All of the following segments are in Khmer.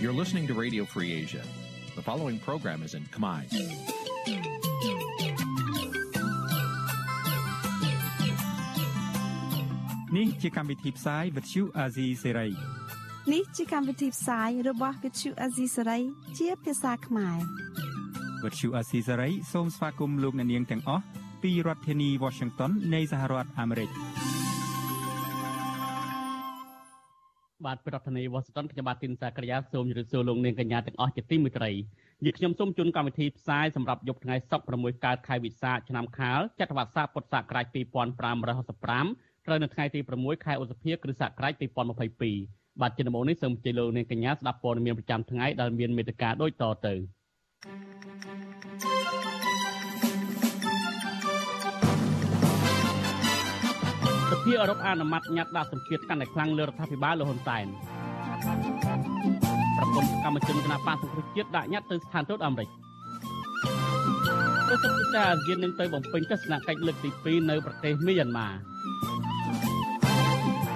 You're listening to Radio Free Asia. The following program is in Khmer. Nǐ ជាកម្មវិធីផ្សាយ Vuthu Azizi Serai នេះជាកម្មវិធីផ្សាយរបស់ Vuthu Azizi Serai ជាភាសាខ្មែរ Vuthu Azizi Serai សូមស្វាគមន៍លោកអ្នកនាងទាំងអស់ពីរដ្ឋធានី Washington នៃសហរដ្ឋអាមេរិក បាទប្រធានាធិបតីវ៉ាស៊ីនតោនខ្ញុំបាទទីនសាក្រាសូមជម្រាបសួរលោកនាងកញ្ញាទាំងអស់ជាទីមេត្រីយើខ្ញុំសូមជូនកម្មវិធីផ្សាយសម្រាប់យប់ថ្ងៃសុក្រ6កើតខែវិសាខឆ្នាំខាលចត្វាស័កពុទ្ធសករាជ2565ត្រូវនៅថ្ងៃទី6ខែឧសភាគ្រិស្តសករាជ2022បាទជាដំបូងនេះសូមអញ្ជើញលោកនាងកញ្ញាស្ដាប់ព័ត៌មានប្រចាំថ្ងៃដែលមានមេត្តាដូចតទៅ សភាអឺរ៉ុបអនុម័តញត្តិដាក់សម្ពាធកាន់តែខ្លាំងលើរដ្ឋាភិបាលលោកហ៊ុនសែនប្រពន្ធកម្មជនគណៈបកសង្គ្រោះជាតិដាក់ញត្តិទៅស្ថានទូតអាមេរិកប្រសិទ្ធិអាស៊ាននឹងទៅបំពេញទស្សនកិច្ចលើកទី2នៅប្រទេសមីយ៉ាន់ម៉ា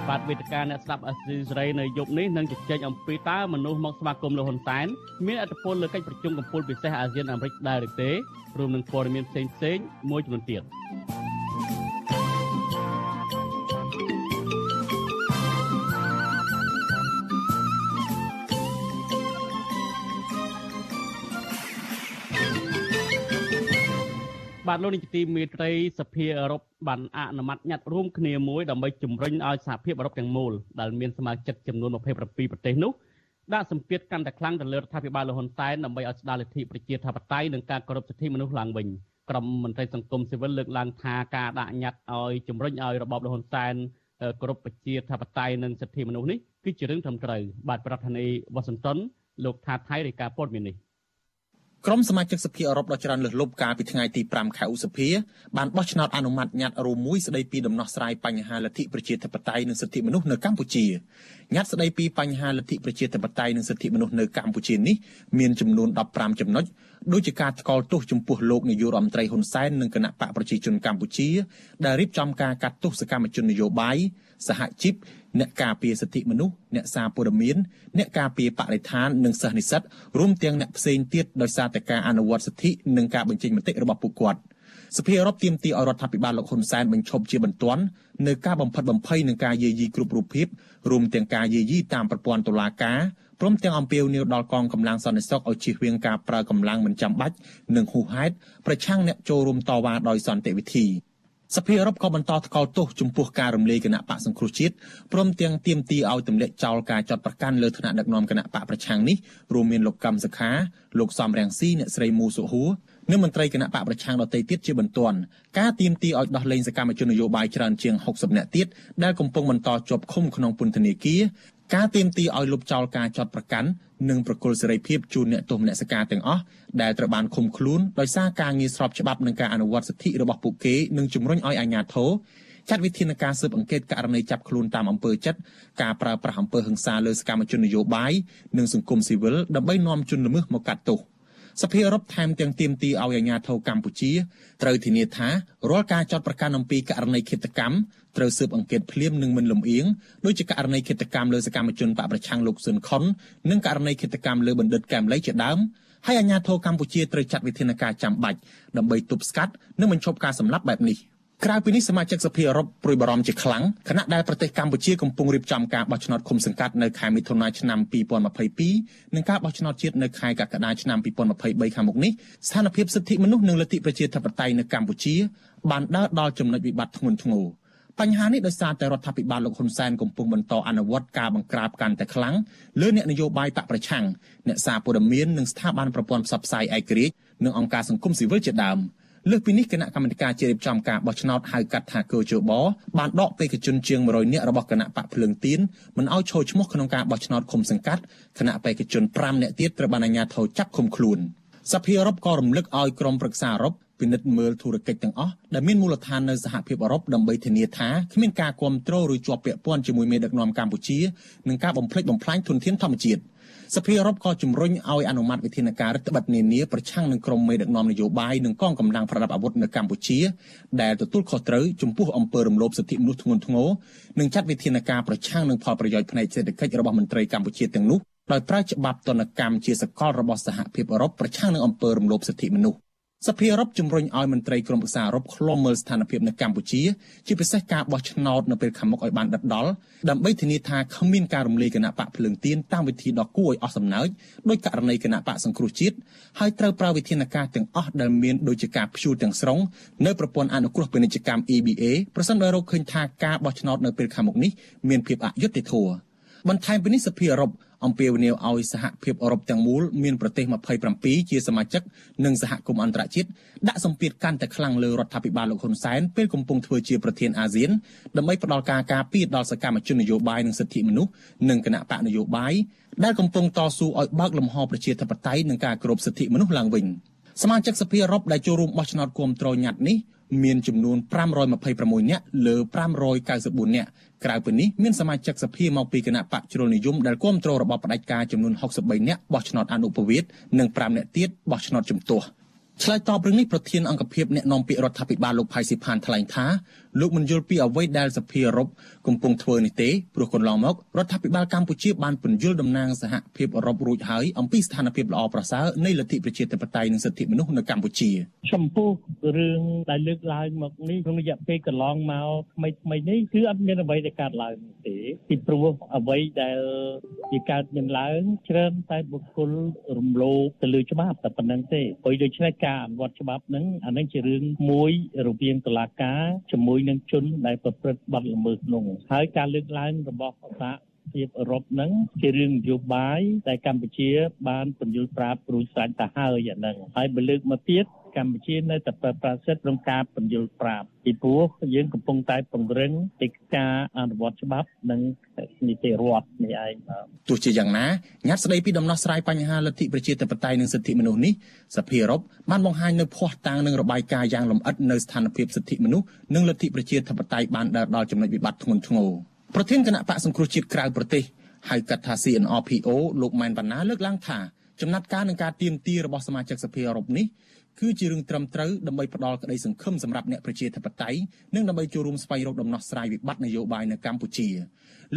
បាទវេទិកាអ្នកស្ដាប់អស៊ីសេរីនៅយប់នេះនឹងជជែកអំពីតើមនុស្សមកស្វាគមន៍លោកហ៊ុនសែនមានអធិបុលលើកិច្ចប្រជុំកំពូលពិសេសអាស៊ានអាមេរិកដែរឬទេរួមនឹងព័ត៌មានផ្សេងៗមួយចំនួនទៀត បាទលោកនាយកទីមេត្រីសភាអឺរ៉ុបបានអនុម័តញត្តិរួមគ្នាមួយដើម្បីជំរុញឲ្យសហភាពអឺរ៉ុបទាំងមូលដែលមានសមាជិកចំនួន27ប្រទេសនោះដាក់សម្ពាធកាន់តែខ្លាំងទៅលើរដ្ឋាភិបាលលហ៊ុនសែនដើម្បីឲ្យស្ដារលទ្ធិប្រជាធិបតេយ្យនិងការគោរពសិទ្ធិមនុស្សឡើងវិញក្រុមមន្ត្រីសង្គមស៊ីវិលលើកឡើងថាការដាក់ញត្តិឲ្យជំរុញឲ្យរបបលហ៊ុនសែនគោរពប្រជាធិបតេយ្យនិងសិទ្ធិមនុស្សនេះគឺជារឿងត្រឹមត្រូវបាទប្រធានាធិបតីវ៉ាស៊ីនតោនលោកថាថៃរាយការណ៍ព័ត៌មាននេះ ក្រុមសមាជិកសភាអឺរ៉ុបដ៏ច្រើនលើសលប់កាលពីថ្ងៃទី5ខែឧសភាបានបោះឆ្នោតអនុម័តញត្តិរួមមួយស្តីពីដំណោះស្រាយបញ្ហាលទ្ធិប្រជាធិបតេយ្យនិងសិទ្ធិមនុស្សនៅកម្ពុជាញត្តិស្តីពីបញ្ហាលទ្ធិប្រជាធិបតេយ្យនិងសិទ្ធិមនុស្សនៅកម្ពុជានេះមានចំនួន15ចំណុចដូចជាការថ្កោលទោសចំពោះលោកនាយករដ្ឋមន្ត្រីហ៊ុនសែននិងគណៈបកប្រជាជនកម្ពុជាដែលរៀបចំការកាត់ទោសសកម្មជននយោបាយសហជីព អ្នកការពារសិទ្ធិមនុស្សអ្នកសារព័ត៌មានអ្នកការពារបរិស្ថាននិងសិស្សនិស្សិតរួមទាំងអ្នកផ្សេងទៀតដោយសារតែការអនុវត្តសិទ្ធិនិងការបញ្ចេញមតិរបស់ពួកគាត់សភាអឺរ៉ុបទាមទារឲ្យរដ្ឋាភិបាលលោកហ៊ុនសែនបញ្ឈប់ជាបន្ទាន់នៅការបំផិតបំភ័យនឹងការយាយីគ្រប់រូបភាពរួមទាំងការយាយីតាមប្រព័ន្ធតុលាការព្រមទាំងអំពាវនាវដល់កងកម្លាំងសន្តិសុខឲ្យជៀសវាងការប្រើកម្លាំងមិនចាំបាច់និងហួសហេតុប្រឆាំងអ្នកចូលរួមតវ៉ាដោយសន្តិវិធី។ សភាអឺរ៉ុបក៏បន្តថ្កោលទោសចំពោះការរំលាយគណៈបកសង្គ្រោះជាតិព្រមទាំងទាមទារឲ្យទម្លាក់ចោលការចាត់ប្រកាន់លើឋានៈដឹកនាំគណៈបកប្រឆាំងនេះរួមមានលោកកឹមសុខាលោកសំរងស៊ីអ្នកស្រីមូសុហួរនិងមន្ត្រីគណៈបកប្រឆាំងដទៃទៀតជាបន្ទាន់ការទាមទារឲ្យដោះលែងសកម្មជននយោបាយច្រើនជាង60នាក់ទៀតដែលកំពុងបន្តជាប់ឃុំក្នុងពន្ធនាគារ ការទៀមទីឲ្យលុបចោលការចាត់ប្រកាន់និងប្រគល់សេរីភាពជូនអ្នកទោសមនសិការទាំងអស់ដែលត្រូវបានឃុំខ្លួនដោយសារការងារស្របច្បាប់និងការអនុវត្តសិទ្ធិរបស់ពួកគេនិងជំរុញឲ្យអាជ្ញាធរចាត់វិធានការស៊ើបអង្កេតករណីចាប់ខ្លួនតាមអំពើចិត្តការប្រើប្រាស់អំពើហិង្សាលើសកម្មជននយោបាយនិងសង្គមស៊ីវិលដើម្បីនាំជនល្មើសមកកាត់ទោស។ សភាអឺរ៉ុបថែមទាំងទាមទារឲ្យអាជ្ញាធរកម្ពុជាត្រូវធានាថារាល់ការចាត់ប្រកាន់អំពីករណីឃាតកម្មត្រូវស៊ើបអង្កេតភ្លាមនិងមិនលំអៀងដូចជាករណីឃាតកម្មលើសកម្មជនបកប្រឆាំងលោកស៊ុនខុននិងករណីឃាតកម្មលើបណ្ឌិតកែមលីជាដើមហើយអាជ្ញាធរកម្ពុជាត្រូវចាត់វិធានការចាំបាច់ដើម្បីទប់ស្កាត់និងបញ្ឈប់ការសម្លាប់បែបនេះ។ ក្រៅពីនេះសមាជិកសភាអឺរ៉ុបព្រួយបារម្ភជាខ្លាំងខណៈដែលប្រទេសកម្ពុជាកំពុងរៀបចំការបោះឆ្នោតឃុំសង្កាត់នៅខែមិថុនាឆ្នាំ2022និងការបោះឆ្នោតជាតិនៅខែកក្កដាឆ្នាំ2023ខាងមុខនេះស្ថានភាពសិទ្ធិមនុស្សនិងលទ្ធិប្រជាធិបតេយ្យនៅកម្ពុជាបានដើរដល់ចំណុចវិបត្តិធ្ងន់ធ្ងរបញ្ហានេះដោយសារតែរដ្ឋាភិបាលលោកហ៊ុនសែនកំពុងបន្តអនុវត្តការបង្ក្រាបកាន់តែខ្លាំងលើអ្នកនយោបាយបកប្រឆាំងអ្នកសារព័ត៌មាននិងស្ថាប័នប្រព័ន្ធផ្សព្វផ្សាយឯករាជ្យនិងអង្គការសង្គមស៊ីវិលជាដើម។ លើសពីនេះគណៈកម្មាធិការជ្រៀបចំការបោះឆ្នោតហៅកាត់ថាកោជបបានដកបេក្ខជនជាង100នាក់របស់គណៈបកភ្លើងទៀនមិនឲ្យចូលឈ្មោះក្នុងការបោះឆ្នោតឃុំសង្កាត់គណៈបេក្ខជន5នាក់ទៀតត្រូវបានអាជ្ញាធរចាប់ឃុំខ្លួនសភាអឺរ៉ុបក៏រំលឹកឲ្យក្រុមប្រឹក្សាអឺរ៉ុបពិនិត្យមើលធុរកិច្ចទាំងអស់ដែលមានមូលដ្ឋាននៅសហភាពអឺរ៉ុបដើម្បីធានាថាគ្មានការគ្រប់គ្រងឬជាប់ពាក់ព័ន្ធជាមួយមេដឹកនាំកម្ពុជានិងការបំផ្លិចបំផ្លាញធនធានធម្មជាតិ។ សភាអឺរ៉ុបក៏ជំរុញឲ្យអនុម័តវិធានការរដ្ឋបတ်នានាប្រឆាំងនឹងក្រុមមេដឹកនាំនយោបាយនិងកងកម្លាំងប្រដាប់អាវុធនៅកម្ពុជាដែលទទួលខុសត្រូវចំពោះអំពើរំលោភសិទ្ធិមនុស្សធ្ងន់ធ្ងរនិងចាត់វិធានការប្រឆាំងនឹងផលប្រយោជន៍ផ្នែកសេដ្ឋកិច្ចរបស់មន្ត្រីកម្ពុជាទាំងនោះដោយប្រើច្បាប់ទណ្ឌកម្មជាសកលរបស់សហភាពអឺរ៉ុបប្រឆាំងនឹងអំពើរំលោភសិទ្ធិមនុស្ស សភាអឺរ៉ុបជំរុញឲ្យមន្ត្រីក្រមប្រឹក្សាអឺរ៉ុបឃ្លាំមើលស្ថានភាពនៅកម្ពុជាជាពិសេសការបោះឆ្នោតនៅពេលខាងមុខឲ្យបានដិតដល់ដើម្បីធានាថាគ្មានការរំលាយគណៈបកភ្លើងទៀនតាមវិធីដ៏គួរឲ្យអស់សំណើចដោយករណីគណៈបកសង្គ្រោះជាតិហើយត្រូវប្រើវិធានការទាំងអស់ដែលមានដូចជាការព្យួរទាំងស្រុងនៅប្រព័ន្ធអនុគ្រោះពាណិជ្ជកម្ម EBA ប្រសិនបើរកឃើញថាការបោះឆ្នោតនៅពេលខាងមុខនេះមានភាពអយុត្តិធម៌ បន្ថែមពីនេះសភាអឺរ៉ុបអំពាវនាវឲ្យសហភាពអឺរ៉ុបទាំងមូលមានប្រទេស27ជាសមាជិកនិងសហគមន៍អន្តរជាតិដាក់សម្ពាធកាន់តែខ្លាំងលើរដ្ឋាភិបាលលោកហ៊ុនសែនពេលកំពុងធ្វើជាប្រធានអាស៊ានដើម្បីផ្ដល់ការការពារដល់សកម្មជននយោបាយនិងសិទ្ធិមនុស្សនិងគណៈបកនយោបាយដែលកំពុងតស៊ូឲ្យបើកលំហប្រជាធិបតេយ្យនិងការគោរពសិទ្ធិមនុស្សឡើងវិញសមាជិកសភាអឺរ៉ុបដែលចូលរួមបោះឆ្នោតគាំទ្រញត្តិនេះ មានចំនួន526នាក់លើ594នាក់ក្រៅពីនេះមានសមាជិកសភាមកពីគណៈបកជ្រុលនិយមដែលគ្រប់គ្រងរបបផ្ដាច់ការចំនួន63នាក់បោះឆ្នោតអនុប្រវេតនិង5នាក់ទៀតបោះឆ្នោតជំទាស់ឆ្លើយតបរឿងនេះប្រធានអង្គភិបអ្នកនាំពាក្យរដ្ឋាភិបាលលោកផៃស៊ីផានថ្លែងថា លោកមិនយល់ពីអ្វីដែលសភាអឺរ៉ុបកំពុងធ្វើនេះទេព្រោះកន្លងមករដ្ឋាភិបាលកម្ពុជាបានពន្យល់តំណាងសហភាពអឺរ៉ុបរួចហើយអំពីស្ថានភាពល្អប្រសើរនៃលទ្ធិប្រជាធិបតេយ្យនិងសិទ្ធិមនុស្សនៅកម្ពុជាចំពោះរឿងដែលលើកឡើងមកនេះក្នុងរយៈពេលកន្លងមកថ្មីថ្មីនេះគឺអត់មានអ្វីដែលកើតឡើងទេពីព្រោះអ្វីដែលជាកើតមានឡើងច្រើនតែបុគ្គលរំលោភទៅលើច្បាប់តែប៉ុណ្្នឹងទេព្រោះដូច្នេះការអនុវត្តច្បាប់ហ្នឹងអានឹងជារឿងមួយរវាងតុលាការជាមួយនឹងជនដែលប្រព្រឹត្តបទល្មើសនោះហើយការលើកឡើងរបស់សហ ភាពអឺរ៉ុបហ្នឹងជារឿងនយោបាយដែលកម្ពុជាបានពន្យល់ប្រាប់រួចស្រេចទៅហើយអាហ្នឹងហើយបើលើកមកទៀតកម្ពុជានៅតែប្រើប្រាស់សិទ្ធិក្នុងការពន្យល់ប្រាប់ពីព្រោះយើងកំពុងតែពង្រឹងកិច្ចការអនុវត្តច្បាប់និងនីតិរដ្ឋនេះឯងទោះជាយ៉ាងណាញត្តិស្ដីពីដំណោះស្រាយបញ្ហាលទ្ធិប្រជាធិបតេយ្យនិងសិទ្ធិមនុស្សនេះសភាអឺរ៉ុបបានបង្ហាញនៅភ័ស្តុតាងនិងរបាយការណ៍យ៉ាងលម្អិតនៅស្ថានភាពសិទ្ធិមនុស្សនិងលទ្ធិប្រជាធិបតេយ្យបានដើរដល់ចំណុចវិបត្តិធ្ងន់ធ្ងរ ប្រធានគណៈបកសង្គ្រោះជាតិក្រៅប្រទេសហៅកាត់ថា CNRPO លោកម៉ែនវណ្ណាលើកឡើងថាចំណាត់ការនឹងការទៀមទីរបស់សមាជិកសភាអឺរ៉ុបនេះគឺជារឿងត្រឹមត្រូវដើម្បីផ្ដល់ក្តីសង្ឃឹមសម្រាប់អ្នកប្រជាធិបតេយ្យនិងដើម្បីចូលរួមស្វែងរកដំណោះស្រាយវិបត្តិនយោបាយនៅកម្ពុជា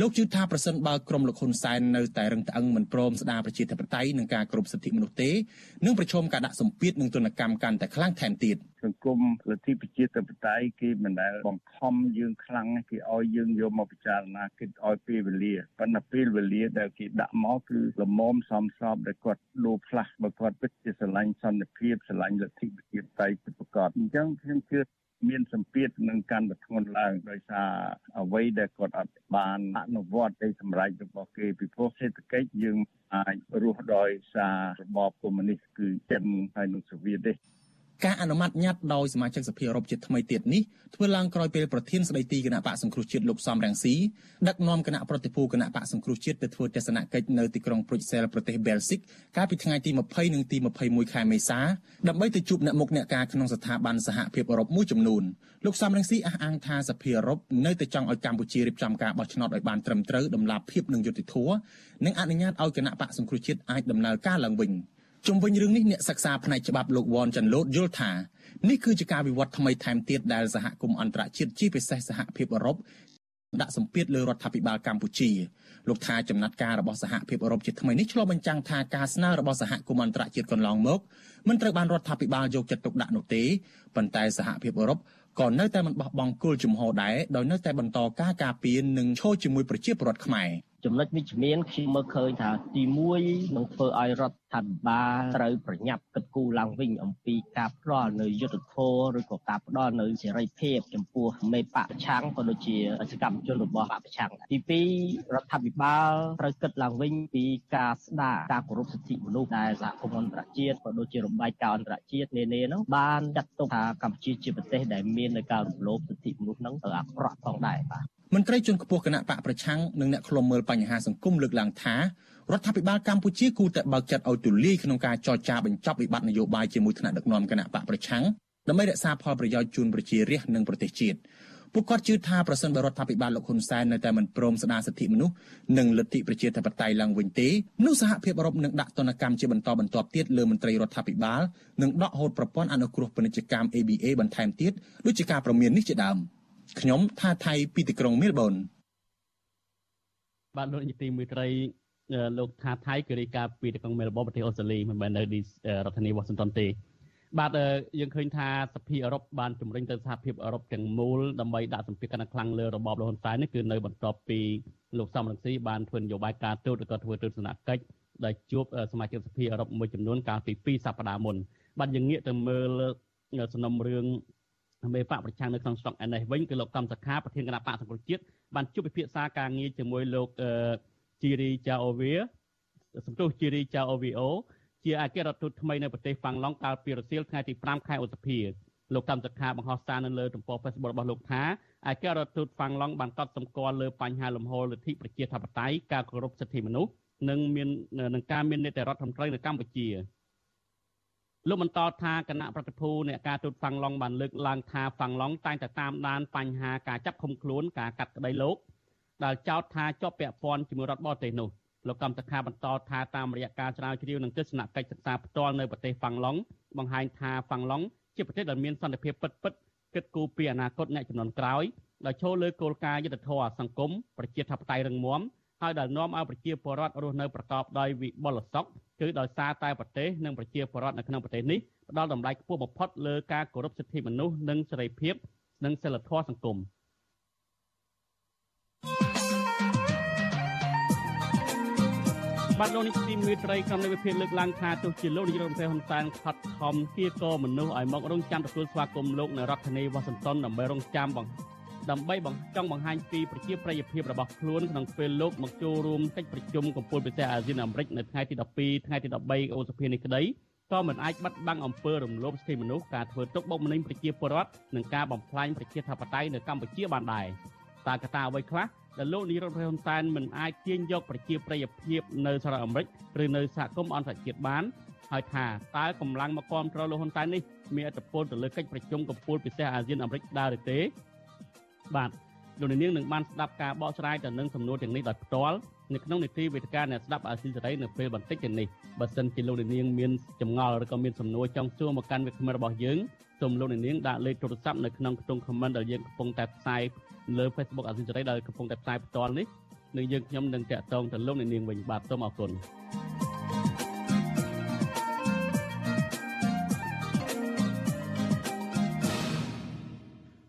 លោកជឿថាប្រសិនបើក្រមលោកហ៊ុនសែននៅតែរឹងត្អឹងមិនព្រមស្ដារប្រជាធិបតេយ្យនិងការគោរពសិទ្ធិមនុស្សទេនឹងប្រឈមការដាក់សម្ពាធនិងទណ្ឌកម្មកាន់តែខ្លាំងថែមទៀតសង្គមលទ្ធិប្រជាធិបតេយ្យគេមិនដែលបង្ខំយើងខ្លាំងគេឲ្យយើងយកមកពិចារណាគិតឲ្យពេលវេលាប៉ុន្តែពេលវេលាដែលគេដាក់មកគឺលមមសំសពដែលគាត់លោផ្លាស់បើគាត់ពិតជាស្រឡាញ់សន្តិភាពស្រឡាញ់លទ្ធិប្រជាធិបតេយ្យពិតប្រាកដអញ្ចឹងខ្ញុំជឿ មានសម្ពាធនឹងកាន់តែធ្ងន់ឡើងដោយសារអ្វីដែលគាត់អត់បានអនុវត្តនៃសម្រេចរបស់គេពីព្រោះសេដ្ឋកិច្ចយើងអាចរស់ដោយសាររបបកុម្មុយនីសគឺចិនហើយនិងសូវៀតទេ ការអនុម័តញត្តិដោយសមាជិកសភាអឺរ៉ុបជាថ្មីទៀតនេះធ្វើឡើងក្រោយពេលប្រធានស្ដីទីគណៈបកសង្គ្រោះជាតិលោកសំរងស៊ីដឹកនាំគណៈប្រតិភូគណៈបកសង្គ្រោះជាតិទៅធ្វើទស្សនកិច្ចនៅទីក្រុងព្រុចសែលប្រទេសបែលហ្សិកកាលពីថ្ងៃទី20និងទី21ខែមេសាដើម្បីទៅជួបអ្នកមុខអ្នកការក្នុងស្ថាប័នសហភាពអឺរ៉ុបមួយចំនួនលោកសំរងស៊ីអះអាងថាសភាអឺរ៉ុបនៅតែចង់ឲ្យកម្ពុជារៀបចំការបោះឆ្នោតឲ្យបានត្រឹមត្រូវដំណាលភាពនិងយុត្តិធម៌និងអនុញ្ញាតឲ្យគណៈបកសង្គ្រោះជាតិអាចដំណើរការឡើងវិញ ជុំវិញរឿងនេះអ្នកសិក្សាផ្នែកច្បាប់លោកវ៉ាន់ចាន់ឡូតយល់ថានេះគឺជាការវិវត្តថ្មីថែមទៀតដែលសហគមន៍អន្តរជាតិជាពិសេសសហភាពអឺរ៉ុបដាក់សម្ពាធលើរដ្ឋាភិបាលកម្ពុជាលោកថាចំណាត់ការរបស់សហភាពអឺរ៉ុបជាថ្មីនេះឆ្លុះបញ្ចាំងថាការស្នើរបស់សហគមន៍អន្តរជាតិកន្លងមកមិនត្រូវបានរដ្ឋាភិបាលយកចិត្តទុកដាក់នោះទេប៉ុន្តែសហភាពអឺរ៉ុបក៏នៅតែមិនបោះបង់គោលជំហរដែរដោយនៅតែបន្តការការពារនិងឈរជាមួយប្រជាពលរដ្ឋខ្មែរចំណុចវិជ្ជមានខ្ញុំមើលឃើញថាទី1នឹងធ្វើឲ្យរដ្ឋា ភិបាលត្រូវប្រញាប់គិតគូរឡើងវិញអំពីការផ្ដល់នៅយុទ្ធធរឬក៏ការផ្ដល់នៅសេរីភាពចំពោះមេបកប្រឆាំងក៏ដូចជាសកម្មជនរបស់បកប្រឆាំងទី2រដ្ឋាភិបាលត្រូវគិតឡើងវិញពីការស្ដារការគោរពសិទ្ធិមនុស្សដែលសហគមន៍អន្តរជាតិក៏ដូចជារំបែកការអន្តរជាតិនានានោះបានចាត់ទុកថាកម្ពុជាជាប្រទេសដែលមាននៅការរំលោភសិទ្ធិមនុស្សហ្នឹងទៅអាក្រក់ផងដែរបាទមន្ត្រីជាន់ខ្ពស់គណៈបកប្រឆាំងនិងអ្នកខ្លុំមើលបញ្ហាសង្គមលើកឡើងថា រដ្ឋាភិបាលកម្ពុជាគួរតែបើកចិត្តឲ្យទូលាយក្នុងការចរចាបញ្ចប់វិបត្តិនយោបាយជាមួយថ្នាក់ដឹកនាំគណៈបកប្រឆាំងដើម្បីរក្សាផលប្រយោជន៍ជូនប្រជារាស្ត្រនិងប្រទេសជាតិពួកគាត់ជឿថាប្រសិនបើរដ្ឋាភិបាលលោកហ៊ុនសែននៅតែមិនព្រមស្ដារសិទ្ធិមនុស្សនិងលទ្ធិប្រជាធិបតេយ្យឡើងវិញទេនោះសហភាពអឺរ៉ុបនឹងដាក់ទណ្ឌកម្មជាបន្តបន្ទាប់ទៀតលើមន្ត្រីរដ្ឋាភិបាលនិងដកហូតប្រព័ន្ធអនុគ្រោះពាណិជ្ជកម្ម ABA បន្ថែមទៀតដូចជាការប្រមាននេះជាដើមខ្ញុំថាថៃពីទីក្រុងមែលប៊នបាទលោកនាយទីមួយត្រី លោកថាថៃគឺរាយការណ៍ពីទីក្រុងមែលប៊នប្រទេសអូស្ត្រាលីមិនមែននៅទីរដ្ឋធានីវ៉ាស៊ីនតោនទេបាទយើងឃើញថាសភាអឺរ៉ុបបានជំរុញទៅសហភាពអឺរ៉ុបទាំងមូលដើម្បីដាក់សម្ពាធកាន់តែខ្លាំងលើរបបលហ៊ុនសែននេះគឺនៅបន្ទាប់ពីលោកសំរងស៊ីបានធ្វើនយោបាយការទូតឬក៏ធ្វើទស្សនកិច្ចដែលជួបសមាជិកសភាអឺរ៉ុបមួយចំនួនកាលពី2សប្តាហ៍មុនបាទយើងងាកទៅមើលសំណុំរឿងមេបកប្រឆាំងនៅក្នុងស្រុកឯនេះវិញគឺលោកកំសខាប្រធានគណៈបកសង្គ្រោះជាតិបានជួបពិភាក្សាការងារជាមួយលោក ជីរីចាអូវីសង្គ្រោះជីរីចាអូវីអូជាអគ្គរដ្ឋទូតថ្មីនៅប្រទេសហ្វាំងឡង់កាលពីរសៀលថ្ងៃទី5ខែឧសភាលោកកម្មសខាបង្ហោះសារនៅលើទំព័រ Facebook របស់លោកថាអគ្គរដ្ឋទូតហ្វាំងឡង់បានកត់សម្គាល់លើបញ្ហាលំហលទ្ធិប្រជាធិបតេយ្យការគោរពសិទ្ធិមនុស្សនិងមាននឹងការមាននីតិរដ្ឋត្រឹមត្រូវនៅកម្ពុជាលោកបន្តថាគណៈប្រតិភូអ្នកការទូតហ្វាំងឡង់បានលើកឡើងថាហ្វាំងឡង់តែងតែតាមដានបញ្ហាការចាប់ឃុំខ្លួនការកាត់ក្តីលោក ដែលចោទថាជាប់ពាក់ព័ន្ធជាមួយរដ្ឋបរទេសនោះលោកកម្មសខាបន្តថាតាមរយៈការស្រាវជ្រាវនិងទស្សនកិច្ចសិក្សាផ្ទាល់នៅប្រទេសហ្វាំងឡង់បង្ហាញថាហ្វាំងឡង់ជាប្រទេសដែលមានសន្តិភាពពិតពិតគិតគូរពីអនាគតអ្នកចំនួនក្រោយដោយចូលលើគោលការណ៍យុត្តិធម៌សង្គមប្រជាធិបតេយ្យរឹងមាំហើយដែលនាំឲ្យប្រជាពលរដ្ឋរស់នៅប្រកបដោយវិបុលសុខគឺដោយសារតែប្រទេសនិងប្រជាពលរដ្ឋនៅក្នុងប្រទេសនេះផ្ដល់តម្លៃខ្ពស់បំផុតលើការគោរពសិទ្ធិមនុស្សនិងសេរីភាពនិងសិលធម៌សង្គម បាទលោកនេះទីមេត្រីក្រុមនៃវិភាគលើកឡើងថាទោះជាលោកនាយករដ្ឋមន្ត្រីហ៊ុនសែនខិតខំគៀកមនុស្សឲ្យមករងចាំទទួលស្វាគមន៍លោកនៅរដ្ឋធានីវ៉ាស៊ីនតោនដើម្បីរងចាំបង្ដើម្បីបង្ចង់បង្ហាញពីប្រជាប្រិយភាពរបស់ខ្លួនក្នុងពេលលោកមកចូលរួមកិច្ចប្រជុំកំពូលពិសេសអាស៊ានអាមេរិកនៅថ្ងៃទី12ថ្ងៃទី13អូសភានេះក្តីក៏មិនអាចបាត់បង់អំពើរំលោភសិទ្ធិមនុស្សការធ្វើទុកបុកម្នេញប្រជាពលរដ្ឋនិងការបំផ្លាញប្រជាធិបតេយ្យនៅកម្ពុជាបានដែរ តើកត្តាអ្វីខ្លះដែលលោកនាយរដ្ឋមន្ត្រីហ៊ុនសែនមិនអាចទាញយកប្រជាប្រិយភាពនៅសហរដ្ឋអាមេរិកឬនៅសហគមន៍អន្តរជាតិបានហើយថាតើកម្លាំងមកគ្រប់គ្រងលោកហ៊ុនសែននេះមានឥទ្ធិពលទៅលើកិច្ចប្រជុំកំពូលពិសេសអាស៊ានអាមេរិកដែរឬទេបាទលោកនាងនឹងបានស្ដាប់ការបកស្រាយទៅនឹងសំណួរទាំងនេះដោយផ្ទាល់នៅក្នុងនីតិវេទិកាអ្នកស្ដាប់អាស៊ីសេរីនៅពេលបន្តិចទៅនេះបើសិនជាលោកនាងមានចម្ងល់ឬក៏មានសំណួរចង់សួរមកកាន់វិក្កាមរបស់យើងសូមលោកនាងដាក់លេខទូរស័ព្ទនៅក្នុងខ្ទង់ comment ដែលយើងកំពុងតែផ្សាយ លើ Facebook អាស៊ីសេរីដែលកំពុងតែផ្សាយផ្ទាល់នេះនឹងយើងខ្ញុំនឹងតាក់ទងទៅលោកនាងវិញបាទសូមអរគុណ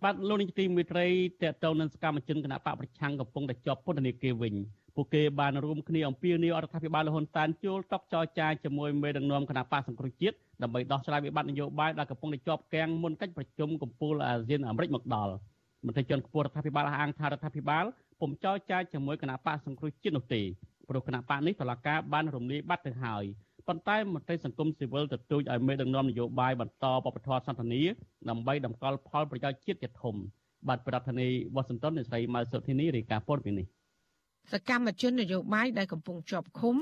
បាទលោកនាយកទីមេត្រីតេតទៅនឹងសកម្មជនគណៈបកប្រឆាំងកំពុងតែជាប់ពន្ធនាគារវិញពួកគេបានរួមគ្នាអំពាវនាវរដ្ឋាភិបាលលហ៊ុនតានជួលតុកចរចាជាមួយមេដឹកនាំគណៈបកសង្គ្រោះជាតិដើម្បីដោះស្រាយវិបត្តិនយោបាយដែលកំពុងតែជាប់គាំងមុនកិច្ចប្រជុំកំពូលអាស៊ានអាមេរិកមកដល់ មន្ត្រីជាន់ខ្ពស់រដ្ឋាភិបាលអះអាងថារដ្ឋាភិបាលពុំចរចាជាមួយគណៈបកសង្គ្រោះជាតិនោះទេព្រោះគណៈបកនេះតឡការបានរំលាយបាត់ទៅហើយប៉ុន្តែមន្ត្រីសង្គមស៊ីវិលទទូចឲ្យមេដឹកនាំនយោបាយបន្តបពធសន្តានាដើម្បីតម្កល់ផលប្រយោជន៍ជាតិជាធំបាទប្រធានាធិបតីវ៉ាស៊ីនតោននៃស្រីម៉ៅសុធីនីរាយការណ៍ព័ត៌មាននេះ សកម្មជននយោបាយដែលកំពុងជាប់ឃុំ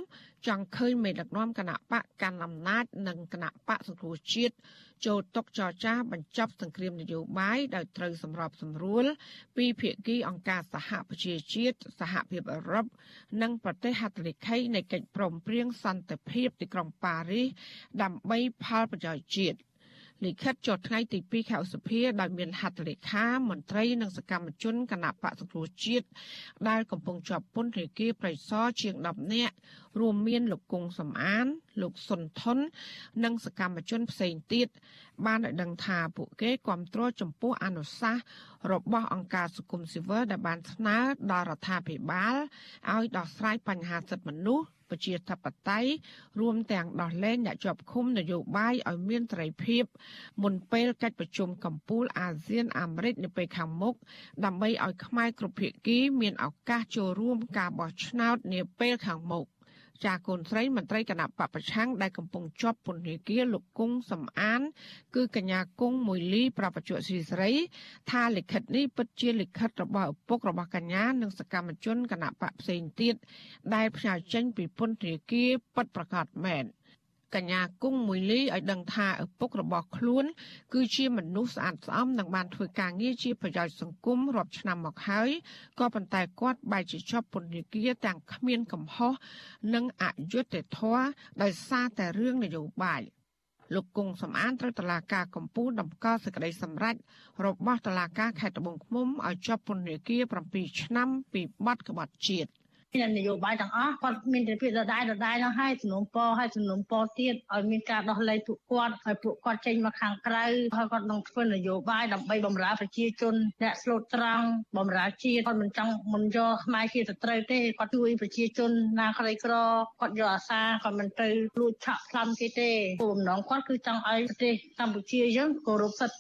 ចង់ឃើញមេដឹកនាំគណៈបកកាន់អំណាចនិងគណៈបកសង្គ្រោះជាតិចូលតុចរចាបញ្ចប់សង្គ្រាមនយោបាយដោយត្រូវសម្របសម្រួល ពីភាគីអង្គការសហប្រជាជាតិសហភាពអឺរ៉ុបនិងប្រទេសហត្ថលេខីនៃកិច្ចព្រមព្រៀងសន្តិភាពទីក្រុងប៉ារីសដើម្បីផលប្រយោជន៍ជាតិ លិខិតចុះថ្ងៃទី2ខែឧសភាដោយមានហត្ថលេខាមន្ត្រីនិងសកម្មជនគណៈបកសង្គ្រោះជាតិដែលកំពុងជាប់ពន្ធនាគារប្រៃសណជាង10នាក់ រួមមានលោកគង់សំអាន លោកសុនថុននិងសកម្មជនផ្សេងទៀតបានឲ្យដឹងថាពួកគេគ្រប់គ្រងចំពោះអនុសាសន៍របស់អង្គការសង្គមស៊ីវិលដែលបានស្នើដល់រដ្ឋាភិបាលឲ្យដោះស្រាយបញ្ហាសិទ្ធិមនុស្សប្រជាធិបតេយ្យរួមទាំងដោះលែងអ្នកជាប់ឃុំនយោបាយឲ្យមានសេរីភាព មុនពេលកិច្ចប្រជុំកំពូលអាស៊ានអាមេរិកនៅពេលខាងមុខដើម្បីឲ្យខ្មែរគ្រប់ភាគីមានឱកាសចូលរួមការបោះឆ្នោតនាពេលខាងមុខ ចាកូនស្រីមន្ត្រីគណៈបពប្រឆាំងដែលកំពុងជាប់ពន្ធនាគារលោកគង់សំអាន គឺកញ្ញាគង់មួយលីប្រពន្ធស៊ីស្រី ថាលិខិតនេះពិតជាលិខិតរបស់ឪពុករបស់កញ្ញានិងសកម្មជនគណៈបកផ្សេងទៀតដែលផ្សាយចេញពីពន្ធនាគារពិតប្រាកដមែន កញ្ញាគង់មួយលីឲ្យដឹងថាឪពុករបស់ខ្លួន គឺជាមនុស្សស្អាតស្អំនិងបានធ្វើការងារជាប្រយោជន៍សង្គមរាប់ឆ្នាំមកហើយក៏ប៉ុន្តែគាត់បែរជាជាប់ពន្ធនាគារទាំងគ្មានកំហុសនិងអយុត្តិធម៌ដោយសារតែរឿងនយោបាយលោកគង់សំអានត្រូវតឡាការកម្ពុជាតម្កល់សេចក្តីសម្រេចរបស់តឡាការខេត្តត្បូងឃ្មុំឲ្យជាប់ពន្ធនាគារ7ឆ្នាំពីបទក្បត់ជាតិ មាននយោបាយទាំងអស់គាត់មានតែពាក្យដដែលដដែលនោះឲ្យសំណុំពរឲ្យសំណុំពរទៀតឲ្យមានការដោះលែងពួកគាត់ឲ្យពួកគាត់ចេញមកខាងក្រៅហើយគាត់នឹងធ្វើនយោបាយដើម្បីបម្រើប្រជាជនអ្នកស្លូតត្រង់បម្រើជាតិគាត់មិនចង់មិនយកខ្មែរជាសត្រូវទេគាត់ជួយប្រជាជនណាក្រីក្រគាត់យកអាសាគាត់មិនទៅលួចឆក់ខ្លំគេទេគោលបំណងគាត់គឺចង់ឲ្យប្រទេសកម្ពុជាយើងគោរពសិទ្ធិ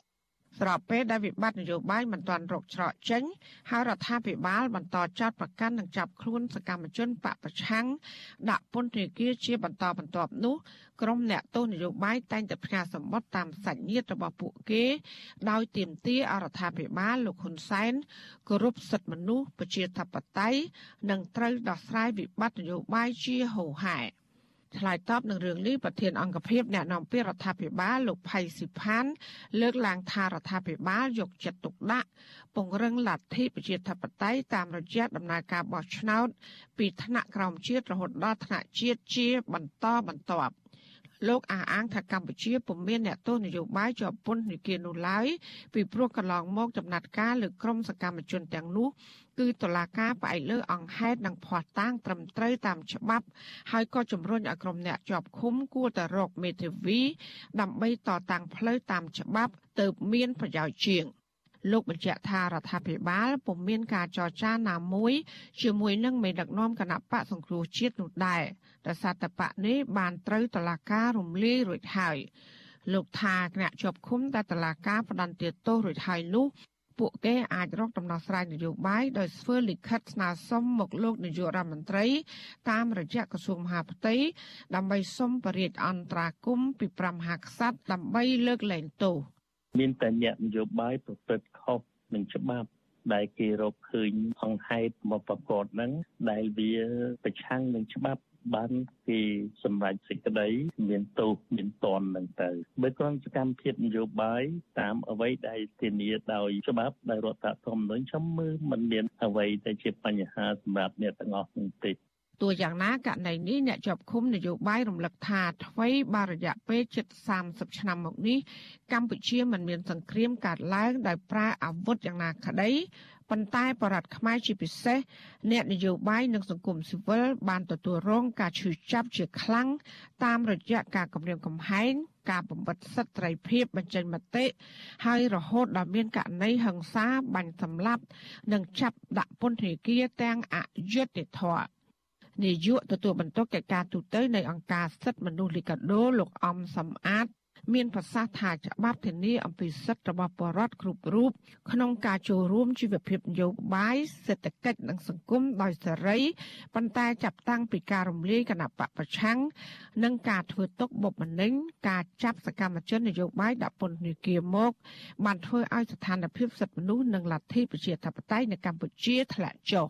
ស្របពេលដែលវិបត្តិនយោបាយមិនទាន់រកច្រកចេញហើយរដ្ឋាភិបាលបន្តចោទប្រកាន់និងចាប់ខ្លួនសកម្មជនបពប្រឆាំងដាក់ពន្ធនាគារជាបន្តបន្ទាប់នោះក្រុមអ្នកទោសនយោបាយតែងតែផ្ញើសម្បត្តិតាមសាច់ញាតិរបស់ពួកគេ ដោយទាមទារអរដ្ឋាភិបាលលោកហ៊ុនសែនគោរពសិទ្ធិមនុស្សប្រជាធិបតេយ្យនិងត្រូវដោះស្រាយវិបត្តិនយោបាយជាហូរហែ ឆ្លើយតបនឹងរឿងនេះប្រធានអង្គភិបអ្នកនាំពាក្យរដ្ឋាភិបាលលោកផៃស៊ីផាន លើកឡើងថារដ្ឋាភិបាលយកចិត្តទុកដាក់ពង្រឹងលទ្ធិប្រជាធិបតេយ្យតាមរយៈដំណើរការបោះឆ្នោត ពីថ្នាក់ក្រោមជាតិរហូតដល់ថ្នាក់ជាតិជាបន្តបន្ទាប់លោកអះអាងថាកម្ពុជាពុំមានអ្នកទោសនយោបាយជាប់ពន្ធនាគារនោះឡើយពីព្រោះកន្លងមកចំណាត់ការលើក្រុមសកម្មជនទាំងនោះ គឺតុលាការផ្អែកលើអង្គហេតុនិងភ័ស្តុតាងត្រឹមត្រូវតាមច្បាប់ ហើយក៏ជំរុញឲ្យក្រុមអ្នកជាប់ឃុំគួរតែរកមេធាវី ដើម្បីតតាំងផ្លូវតាមច្បាប់ទៅមានប្រយោជន៍ជាងលោកបញ្ជាក់ថារដ្ឋាភិបាលពុំមានការចរចាណាមួយជាមួយនឹងមេដឹកនាំគណៈបកសង្គ្រោះជាតិនោះដែរដោយសារតែបកនេះបានត្រូវតឡាការរំលាយរួចហើយលោកថាគណៈជាប់ឃុំតែតឡាការផ្ដន្ទាទោសរួចហើយនោះ ពួកគេអាចរកដំណោះស្រាយនយោបាយដោយធ្វើលិខិតស្នើសុំមកលោកនាយករដ្ឋមន្ត្រី តាមរយៈក្រសួងមហាផ្ទៃដើម្បីសុំបរិយាអន្តរាគមពី5មហាក្សត្រដើម្បីលើកលែងទោសមានតែអ្នកនយោបាយប្រព្រឹត្តខុសនឹងច្បាប់ដែលគេរកឃើញអង្គហេតុមកប្រកបហ្នឹងដែលវាប្រឆាំងនឹងច្បាប់ បានគេសម្រេចសេចក្តីមានទោសមានតននឹងទៅបើគ្រាន់សកម្មភាពនយោបាយតាមអ្វីដែលធានាដោយច្បាប់ដោយរដ្ឋធម្មនុញ្ញខ្ញុំមើលមិនមានអ្វីដែលជាបញ្ហាសម្រាប់អ្នកទាំងអស់នោះទេទោះយ៉ាងណាករណីនេះអ្នកជាប់ឃុំនយោបាយរំលឹកថាថ្មីបារយៈពេលជិត30ឆ្នាំមកនេះកម្ពុជាមិនមានសង្គ្រាមកើតឡើងដោយប្រើអាវុធយ៉ាងណាក្តី ប៉ុន្តែបរដ្ឋខ្មែរជាពិសេសអ្នកនយោបាយនិងសង្គមស៊ីវិលបានទទួលរងការឈឺចាប់ជាខ្លាំងតាមរយៈការគម្រាមកំហែងការបំបិទសិទ្ធិត្រីភាពបញ្ចេញមតិហើយរហូតដល់មានករណីហិង្សាបាញ់សម្លាប់ និងចាប់ដាក់ពន្ធនាគារទាំងអយុត្តិធម៌នាយកទទួលបន្ទុកកិច្ចការទូតនៃអង្គការសិទ្ធិមនុស្សលីកាដូលោកអំសំអាត មានប្រសាសន៍ថាច្បាប់ធានាអំពីសិទ្ធិរបស់ប្រជាពលរដ្ឋគ្រប់រូបក្នុងការចូលរួមជីវភាពនយោបាយសេដ្ឋកិច្ចនិងសង្គមដោយសេរីប៉ុន្តែចាប់តាំងពីការរំលាយគណៈបកប្រឆាំងនិងការធ្វើទុកបុកម្នេញការចាប់សកម្មជននយោបាយដាក់ពន្ធនាគារមកបានធ្វើឲ្យស្ថានភាពសិទ្ធិមនុស្សនិងលទ្ធិប្រជាធិបតេយ្យនៅកម្ពុជាធ្លាក់ចុះ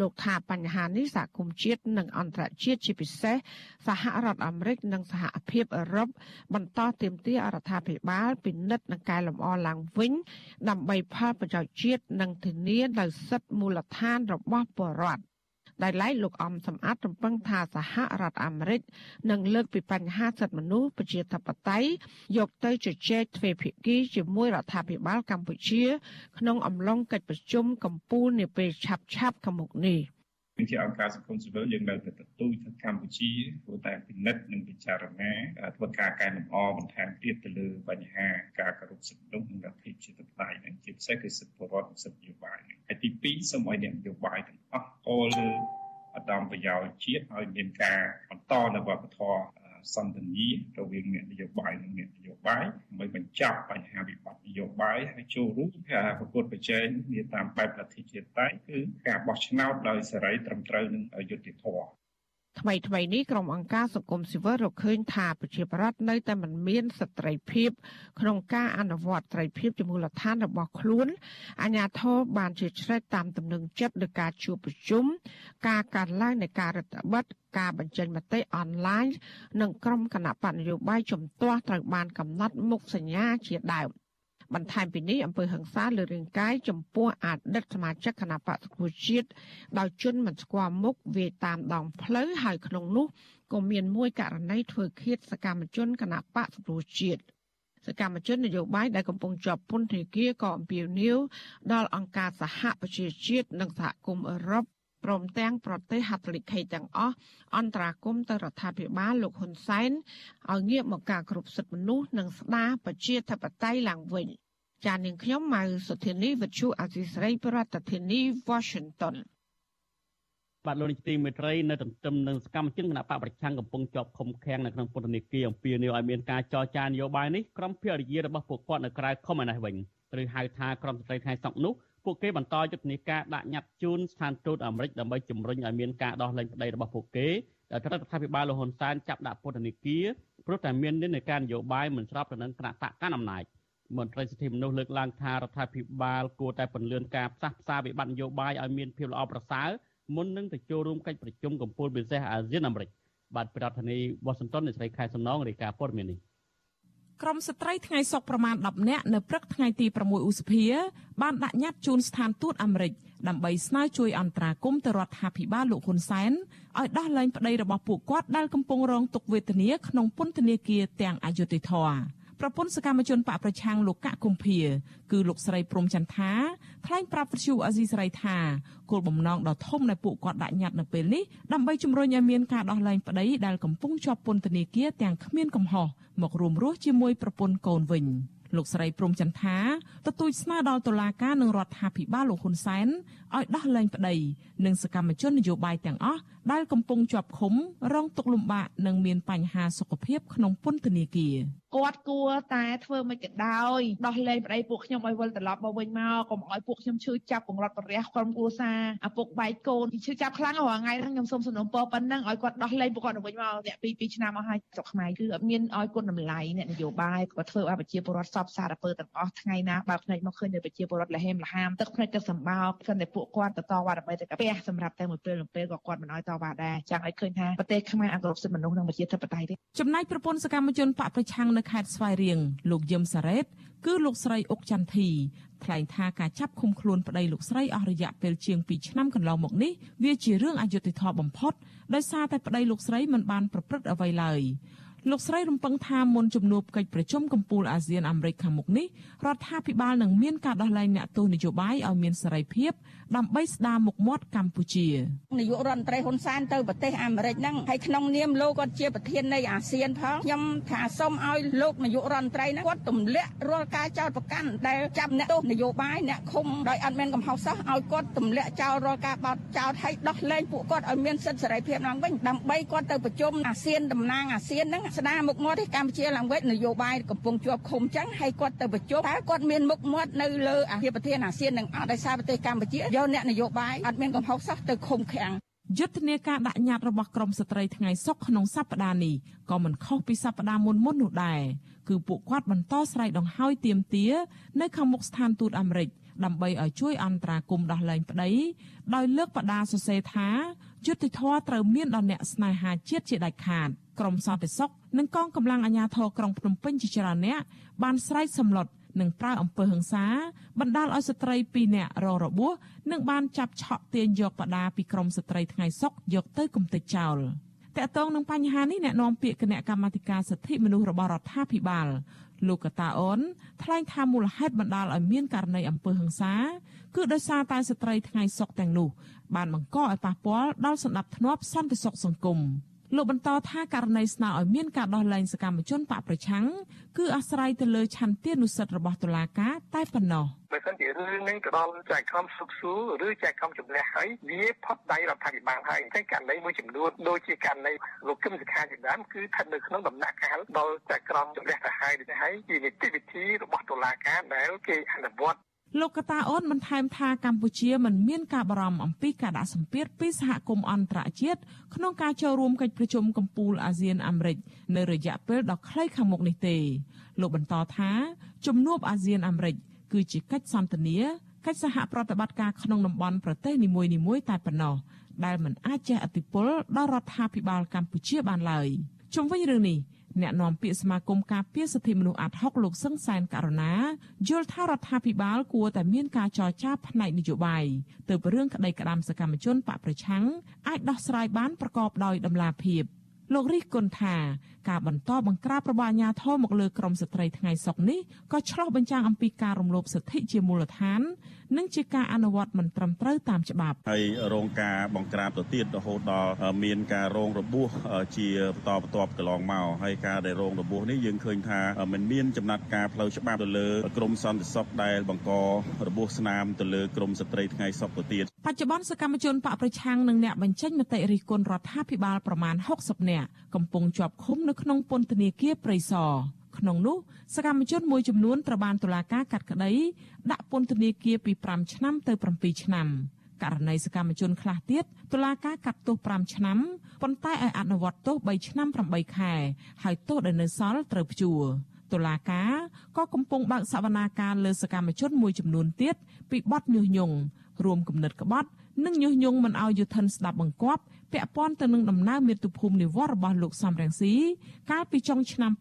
លោកថាបញ្ហានេះសហគមន៍ជាតិនិងអន្តរជាតិជាពិសេសសហរដ្ឋអាមេរិកនិងសហភាពអឺរ៉ុបបន្តទាមទាររដ្ឋាភិបាលពិនិត្យនិងកែលម្អឡើងវិញ ដើម្បីផលប្រយោជន៍ជាតិនិងធានានូវសិទ្ធិមូលដ្ឋានរបស់ប្រជាពលរដ្ឋដែលឡែកលោកអំសំអាតរំពឹងថាសហរដ្ឋអាមេរិកនឹងលើកពីបញ្ហាសិទ្ធិមនុស្សប្រជាធិបតេយ្យយកទៅជជែកទ្វេភាគីជាមួយរដ្ឋាភិបាលកម្ពុជា ក្នុងអំឡុងកិច្ចប្រជុំកម្ពុជានាពេលឆាប់ៗខាងមុខនេះ។ ជាអង្គការសង្គមស៊ីវិលយើងនៅតែទទូចថាកម្ពុជាគួរតែពិនិត្យនិងពិចារណាធ្វើការកែលម្អបន្ថែមទៀតទៅលើបញ្ហាការគោរពសិទ្ធិមនុស្សនិងលទ្ធិប្រជាធិបតេយ្យនិងជាពិសេសគឺសិទ្ធិពលរដ្ឋនិងសិទ្ធិនយោបាយហើយទី2សូមឲ្យអ្នកនយោបាយទាំងអស់គោលលើឧត្តមប្រយោជន៍ជាតិឲ្យមានការបន្តនៅវប្បធម៌ សន្តិនិករវាងអ្នកនយោបាយនិងអ្នកនយោបាយដើម្បីបញ្ចប់បញ្ហាវិបត្តិនយោបាយហើយចូលរួមការប្រកួតប្រជែងវាតាមបែបលទ្ធិជាតិតែគឺការបោះឆ្នោតដោយសេរីត្រឹមត្រូវនិងយុត្តិធម៌ ថ្មីថ្មីនេះក្រុមអង្គការសង្គមស៊ីវិលរកឃើញថាប្រជាប្រដ្ឋនៅតែមិនមានសិទ្ធិភាព ក្នុងការអនុវត្តត្រីភាពជាមូលដ្ឋានរបស់ខ្លួនអាជ្ញាធរបានជាឆ្លេតតាមទំនឹងចិត្តដោយការជួបប្រជុំការកាត់ឡើងនៃការរដ្ឋបတ်ការបញ្ចេញមតិអនឡាញនិងក្រុមគណៈបកនយោបាយជំទាស់ត្រូវបានកំណត់មុខសញ្ញាជាដើម បន្ថែមពីនេះអំពើហិង្សាលើរាងកាយចំពោះអតីតសមាជិកគណៈបកសង្គ្រោះជាតិដោយជន់មិនស្គាល់មុខវាតាមដងផ្លូវហើយក្នុងនោះក៏មានមួយករណីធ្វើឃាតសកម្មជនគណៈបកសង្គ្រោះជាតិសកម្មជននយោបាយដែលកំពុងជាប់ពន្ធនាគារក៏អំពាវនាវដល់អង្គការសហប្រជាជាតិនិងសហគមន៍អឺរ៉ុប ព្រមទាំងប្រទេសហត្ថលេខីទាំងអស់អន្តរាគមទៅរដ្ឋាភិបាលលោកហ៊ុនសែនឲ្យងាកមកការគ្រប់សិទ្ធិមនុស្សនិងស្ដារប្រជាធិបតេយ្យឡើងវិញចាននាងខ្ញុំម៉ៅសុធានីវិទ្យុអសីស្រីប្រធានាធិបតី Washington បាទលោកនាយកទីមេត្រីនៅទន្ទឹមនឹងសកម្មជនគណៈបកប្រឆាំងកំពុងជាប់ឃុំឃាំងនៅក្នុងពន្ធនាគារអំពីនីយឲ្យមានការចរចានយោបាយនេះក្រុមភរិយារបស់ពួកគាត់នៅក្រៅឃុំឯនេះវិញឬហៅថាក្រុមស្ត្រីថ្ងៃសុកនោះ ពួកគេបន្តយុទ្ធនាការដាក់ញត្តិជូនស្ថានទូតអាមេរិកដើម្បីជំរុញឲ្យមានការដោះលែងប្តីរបស់ពួកគេដែលរដ្ឋាភិបាលលហ៊ុនសែនចាប់ដាក់ពន្ធនាគារព្រោះតែមាននិន្នាការនយោបាយមិនស្របទៅនឹងគណៈបកកណ្ដាលអំណាចមន្ត្រីសិទ្ធិមនុស្សលើកឡើងថារដ្ឋាភិបាលគួរតែពន្យាការផ្សះផ្សាវិបត្តិនយោបាយឲ្យមានភាពល្អប្រសើរមុននឹងទៅចូលរួមកិច្ចប្រជុំកំពូលពិសេសអាស៊ានអាមេរិកបាទប្រធានាធិបតីវ៉ាស៊ីនតោននៃស្រីខែសំណងរាយការណ៍ព័ត៌មាននេះ ក្រមស្ត្រីថ្ងៃសុកប្រមាណ10នាក់នៅព្រឹកថ្ងៃទី6ឧសភាបានដាក់ញត្តិជូនស្ថានទូតអាមេរិកដើម្បីស្នើជួយអន្តរាគមន៍ទៅរដ្ឋាភិបាលលោកហ៊ុនសែនឲ្យដោះលែងប្តីរបស់ពួកគាត់ដែលកំពុងរងទុក្ខវេទនាក្នុងពន្ធនាគារទាំងអយុធធរណ៍ ប្រពន្ធសកម្មជនបកប្រឆាំងលោកកកុម្ភាគឺលោកស្រីព្រំចន្ទថាថ្លែងប្រាប់វិទ្យុអាស៊ីសេរីថាគោលបំណងដ៏ធំដែលពួកគាត់ដាក់ញត្តិនៅពេលនេះដើម្បីជំរុញឲ្យមានការដោះលែងប្តីដែលកំពុងជាប់ពន្ធនាគារទាំងគ្មានកំហុសមករួមរស់ជាមួយប្រពន្ធកូនវិញលោកស្រីព្រំចន្ទថាទទូចស្នើដល់តុលាការនិងរដ្ឋាភិបាលលោកហ៊ុនសែនឲ្យដោះលែងប្តីនិងសកម្មជននយោបាយទាំងអស់ដែលកំពុងជាប់ឃុំរងទុក្ខលំបាកនិងមានបញ្ហាសុខភាពក្នុងពន្ធនាគារ គាត់គួរតែធ្វើមិនក៏ដោយដោះលែងប្តីពួកខ្ញុំឲ្យវិលត្រឡប់មកវិញមកកុំឲ្យពួកខ្ញុំឈឺចាប់កង្រត់ប្រះក្រុមគ្រួសារឪពុកបែកកូនឈឺចាប់ខ្លាំងរាល់ថ្ងៃហ្នឹងខ្ញុំសូមសំណូមពរប៉ុណ្ណឹងឲ្យគាត់ដោះលែងពួកគាត់ទៅវិញមកអ្នកពី2ឆ្នាំមកហើយស្រុកខ្មែរគឺអត់មានឲ្យគុណតម្លៃអ្នកនយោបាយគាត់ធ្វើឲ្យប្រជាពលរដ្ឋសពសារពើទាំងអស់ថ្ងៃណាបើភ្នែកមកឃើញនៅប្រជាពលរដ្ឋលហេមលហាមទឹកភ្នែកទឹកសម្បោកគិតតែពួកគាត់ទៅតវ៉ាដើម្បីតែកាពះសម្រាប់តែមួយពេលមួយពេលក៏គាត់មិនឲ្យតវ៉ាដែរចង់ឲ្យឃើញថាប្រទេសខ្មែរអគ្រប់សិទ្ធិមនុស្សនិងប្រជាធិបតេយ្យទេចំណែកប្រពន្ធសកម្មជនបកប្រឆាំងនៅខេត្តស្វាយរៀងលោកយឹមសារ៉េតគឺលោកស្រីអុកចន្ទធីថ្លែងថាការចាប់ឃុំខ្លួនប្តីលោកស្រីអស់រយៈពេលជាង2ឆ្នាំកន្លងមកនេះវាជារឿងអយុត្តិធម៌បំផុតដោយសារតែប្តីលោកស្រីមិនបានប្រព្រឹត្តអ្វីឡើយ លោកស្រីរំពឹងថាមុនជំនួបកិច្ចប្រជុំកំពូលអាស៊ានអាមេរិកខាងមុខនេះរដ្ឋាភិបាលនឹងមានការដោះលែងអ្នកទោសនយោបាយឲ្យមានសេរីភាពដើម្បីស្ដារមុខមាត់កម្ពុជានាយករដ្ឋមន្ត្រីហ៊ុនសែនទៅប្រទេសអាមេរិកហ្នឹងហើយក្នុងនាមលោកគាត់ជាប្រធាននៃអាស៊ានផងខ្ញុំថាសូមឲ្យលោកនាយករដ្ឋមន្ត្រីហ្នឹងគាត់ទម្លាក់រាល់ការចោទប្រកាន់ដែលចាប់អ្នកទោសនយោបាយអ្នកឃុំដោយអត់មានកំហុសសោះឲ្យគាត់ទម្លាក់ចោលរាល់ការបោទចោទឲ្យដោះលែងពួកគាត់ឲ្យមានសិទ្ធិសេរីភាពឡើងវិញដើម្បីគាត់ទៅប្រជុំអាស៊ានតំណាងអាស៊ានហ្នឹងស្ដារមុខមាត់ឲ្យកម្ពុជាឡើងវិញនយោបាយកំពុងជាប់ឃុំចឹងហើយគាត់ទៅប្រជុំតើគាត់មានមុខមាត់នៅលើអាភិបប្រធានអាស៊ាននឹងអត់ដោយសារប្រទេសកម្ពុជាយកអ្នកនយោបាយអត់មានកំហុសសោះទៅឃុំឃាំងយុទ្ធនាការដាក់ញត្តិរបស់ក្រមស្ត្រីថ្ងៃសុកក្នុងសប្តាហ៍នេះក៏មិនខុសពីសប្តាហ៍មុនមុននោះដែរគឺពួកគាត់បន្តស្រែកដង្ហោយទាមទារនៅខាងមុខស្ថានទូតអាមេរិកដើម្បីឲ្យជួយអន្តរាគមន៍ដោះលែងប្តីដោយលើកបដាសរសេរថាយុត្តិធម៌ត្រូវមានដល់អ្នកស្នេហាជាតិជាដាច់ខាត ក្រមសន្តិសុខនិងកងកម្លាំងអាជ្ញាធរក្រុងភ្នំពេញជាច្រើនអ្នកបានស្រែកសម្លុតនិងប្រើអំពើហិង្សាបណ្ដាលឲ្យស្ត្រី2នាក់រងរបួសនិងបានចាប់ឆក់ទាញយកបដាពីក្រមស្ត្រីថ្ងៃសុកយកទៅគំទេចចោលតកតងនឹងបញ្ហានេះអ្នកនាំពាក្យគណៈកម្មាធិការសិទ្ធិមនុស្សរបស់រដ្ឋាភិបាលលោកកតាអូនថ្លែងថាមូលហេតុបណ្ដាលឲ្យមានករណីអំពើហិង្សាគឺដោយសារតែស្ត្រីថ្ងៃសុកទាំងនោះបានបង្កឲ្យប៉ះពាល់ដល់សន្តិភាពសន្តិសុខសង្គម លោកបន្តថាករណីស្នើឲ្យមានការដោះលែងសកម្មជនបកប្រឆាំងគឺអាស្រ័យទៅលើឆន្ទានុសិទ្ធិរបស់តុលាការតែប៉ុណ្ណោះបើសិនជារឿងនេះទៅដល់ចែកខំសុខសួរឬចែកខំជំនះហើយវាផុតដៃរដ្ឋាភិបាលហើយតែករណីមួយចំនួនដូចជាករណីលោកគឹមសុខាជាដើមគឺស្ថិតនៅក្នុងដំណាក់កាលដល់ចែកក្រមជំនះទៅហើយដូចនេះហើយជានីតិវិធីរបស់តុលាការដែលគេអនុវត្ត លោកកតាអូនបន្ថែមថាកម្ពុជាមិនមានការបារម្ភអំពីការដាក់សម្ពាធពីសហគមន៍អន្តរជាតិក្នុងការចូលរួមកិច្ចប្រជុំកំពូលអាស៊ានអាមេរិកនៅរយៈពេលដ៏ខ្លីខាងមុខនេះទេលោកបន្តថាជំនួបអាស៊ានអាមេរិកគឺជាកិច្ចសន្ទនាកិច្ចសហប្រតិបត្តិការក្នុងតំបន់ប្រទេសនីមួយៗតែប៉ុណ្ណោះដែលមិនអាចជះឥទ្ធិពលដល់រដ្ឋាភិបាលកម្ពុជាបានឡើយជុំវិញរឿងនេះ អ្នកនាំពាក្យសមាគមការពារសិទ្ធិមនុស្សអាត់ហុកលោកសឹងសែនករណាយល់ថារដ្ឋាភិបាលគួរតែមានការចរចាផ្នែកនយោបាយទើបរឿងក្តីក្តាមសកម្មជនបកប្រឆាំងអាចដោះស្រាយបានប្រកបដោយតម្លាភាពលោករិះគន់ថាការបន្តបង្ក្រាបរបស់អាជ្ញាធរមកលើក្រមស្ត្រីថ្ងៃសុកនេះក៏ឆ្លុះបញ្ចាំងអំពីការរំលោភសិទ្ធិជាមូលដ្ឋាននិងជាការអនុវត្តមិនត្រឹមត្រូវតាមច្បាប់ហើយរងការបង្ក្រាបទៅទៀតរហូតដល់មានការរងរបួសជាបន្តបន្ទាប់កន្លងមកហើយការដែលរងរបួសនេះយើងឃើញថាมันមានចំណាត់ការផ្លូវច្បាប់ទៅលើក្រមសន្តិសុខដែលបង្ករបួសស្នាមទៅលើក្រមស្ត្រីថ្ងៃសុកទៅទៀតបច្ចុប្បន្នសកម្មជនបកប្រឆាំងនិងអ្នកបញ្ចេញមតិរិះគន់រដ្ឋាភិបាលប្រមាណ60នាក់កំពុងជាប់ឃុំនៅក្នុងពន្ធនាគារព្រៃសរ ក្នុងនោះសកម្មជនមួយចំនួនត្រូវបានតុលាការកាត់ក្តីដាក់ពន្ធនាគារពី5ឆ្នាំទៅ7ឆ្នាំករណីសកម្មជនខ្លះទៀតតុលាការកាត់ទោស5ឆ្នាំប៉ុន្តែឲ្យអនុវត្តទោស3ឆ្នាំ8ខែហើយទោសដែលនៅសល់ត្រូវព្យួរតុលាការក៏កំពុងបើកសវនាការលើសកម្មជនមួយចំនួនទៀតពីបទញុះញង់រួមគំនិតក្បត់ និងញុះញង់មិនឲ្យយុធិនស្ដាប់បង្គាប់ ពាក់ព័ន្ធទៅនឹងដំណើរមាតុភូមិនិវត្តរបស់លោកសំរងស៊ីកាលពីចុងឆ្នាំ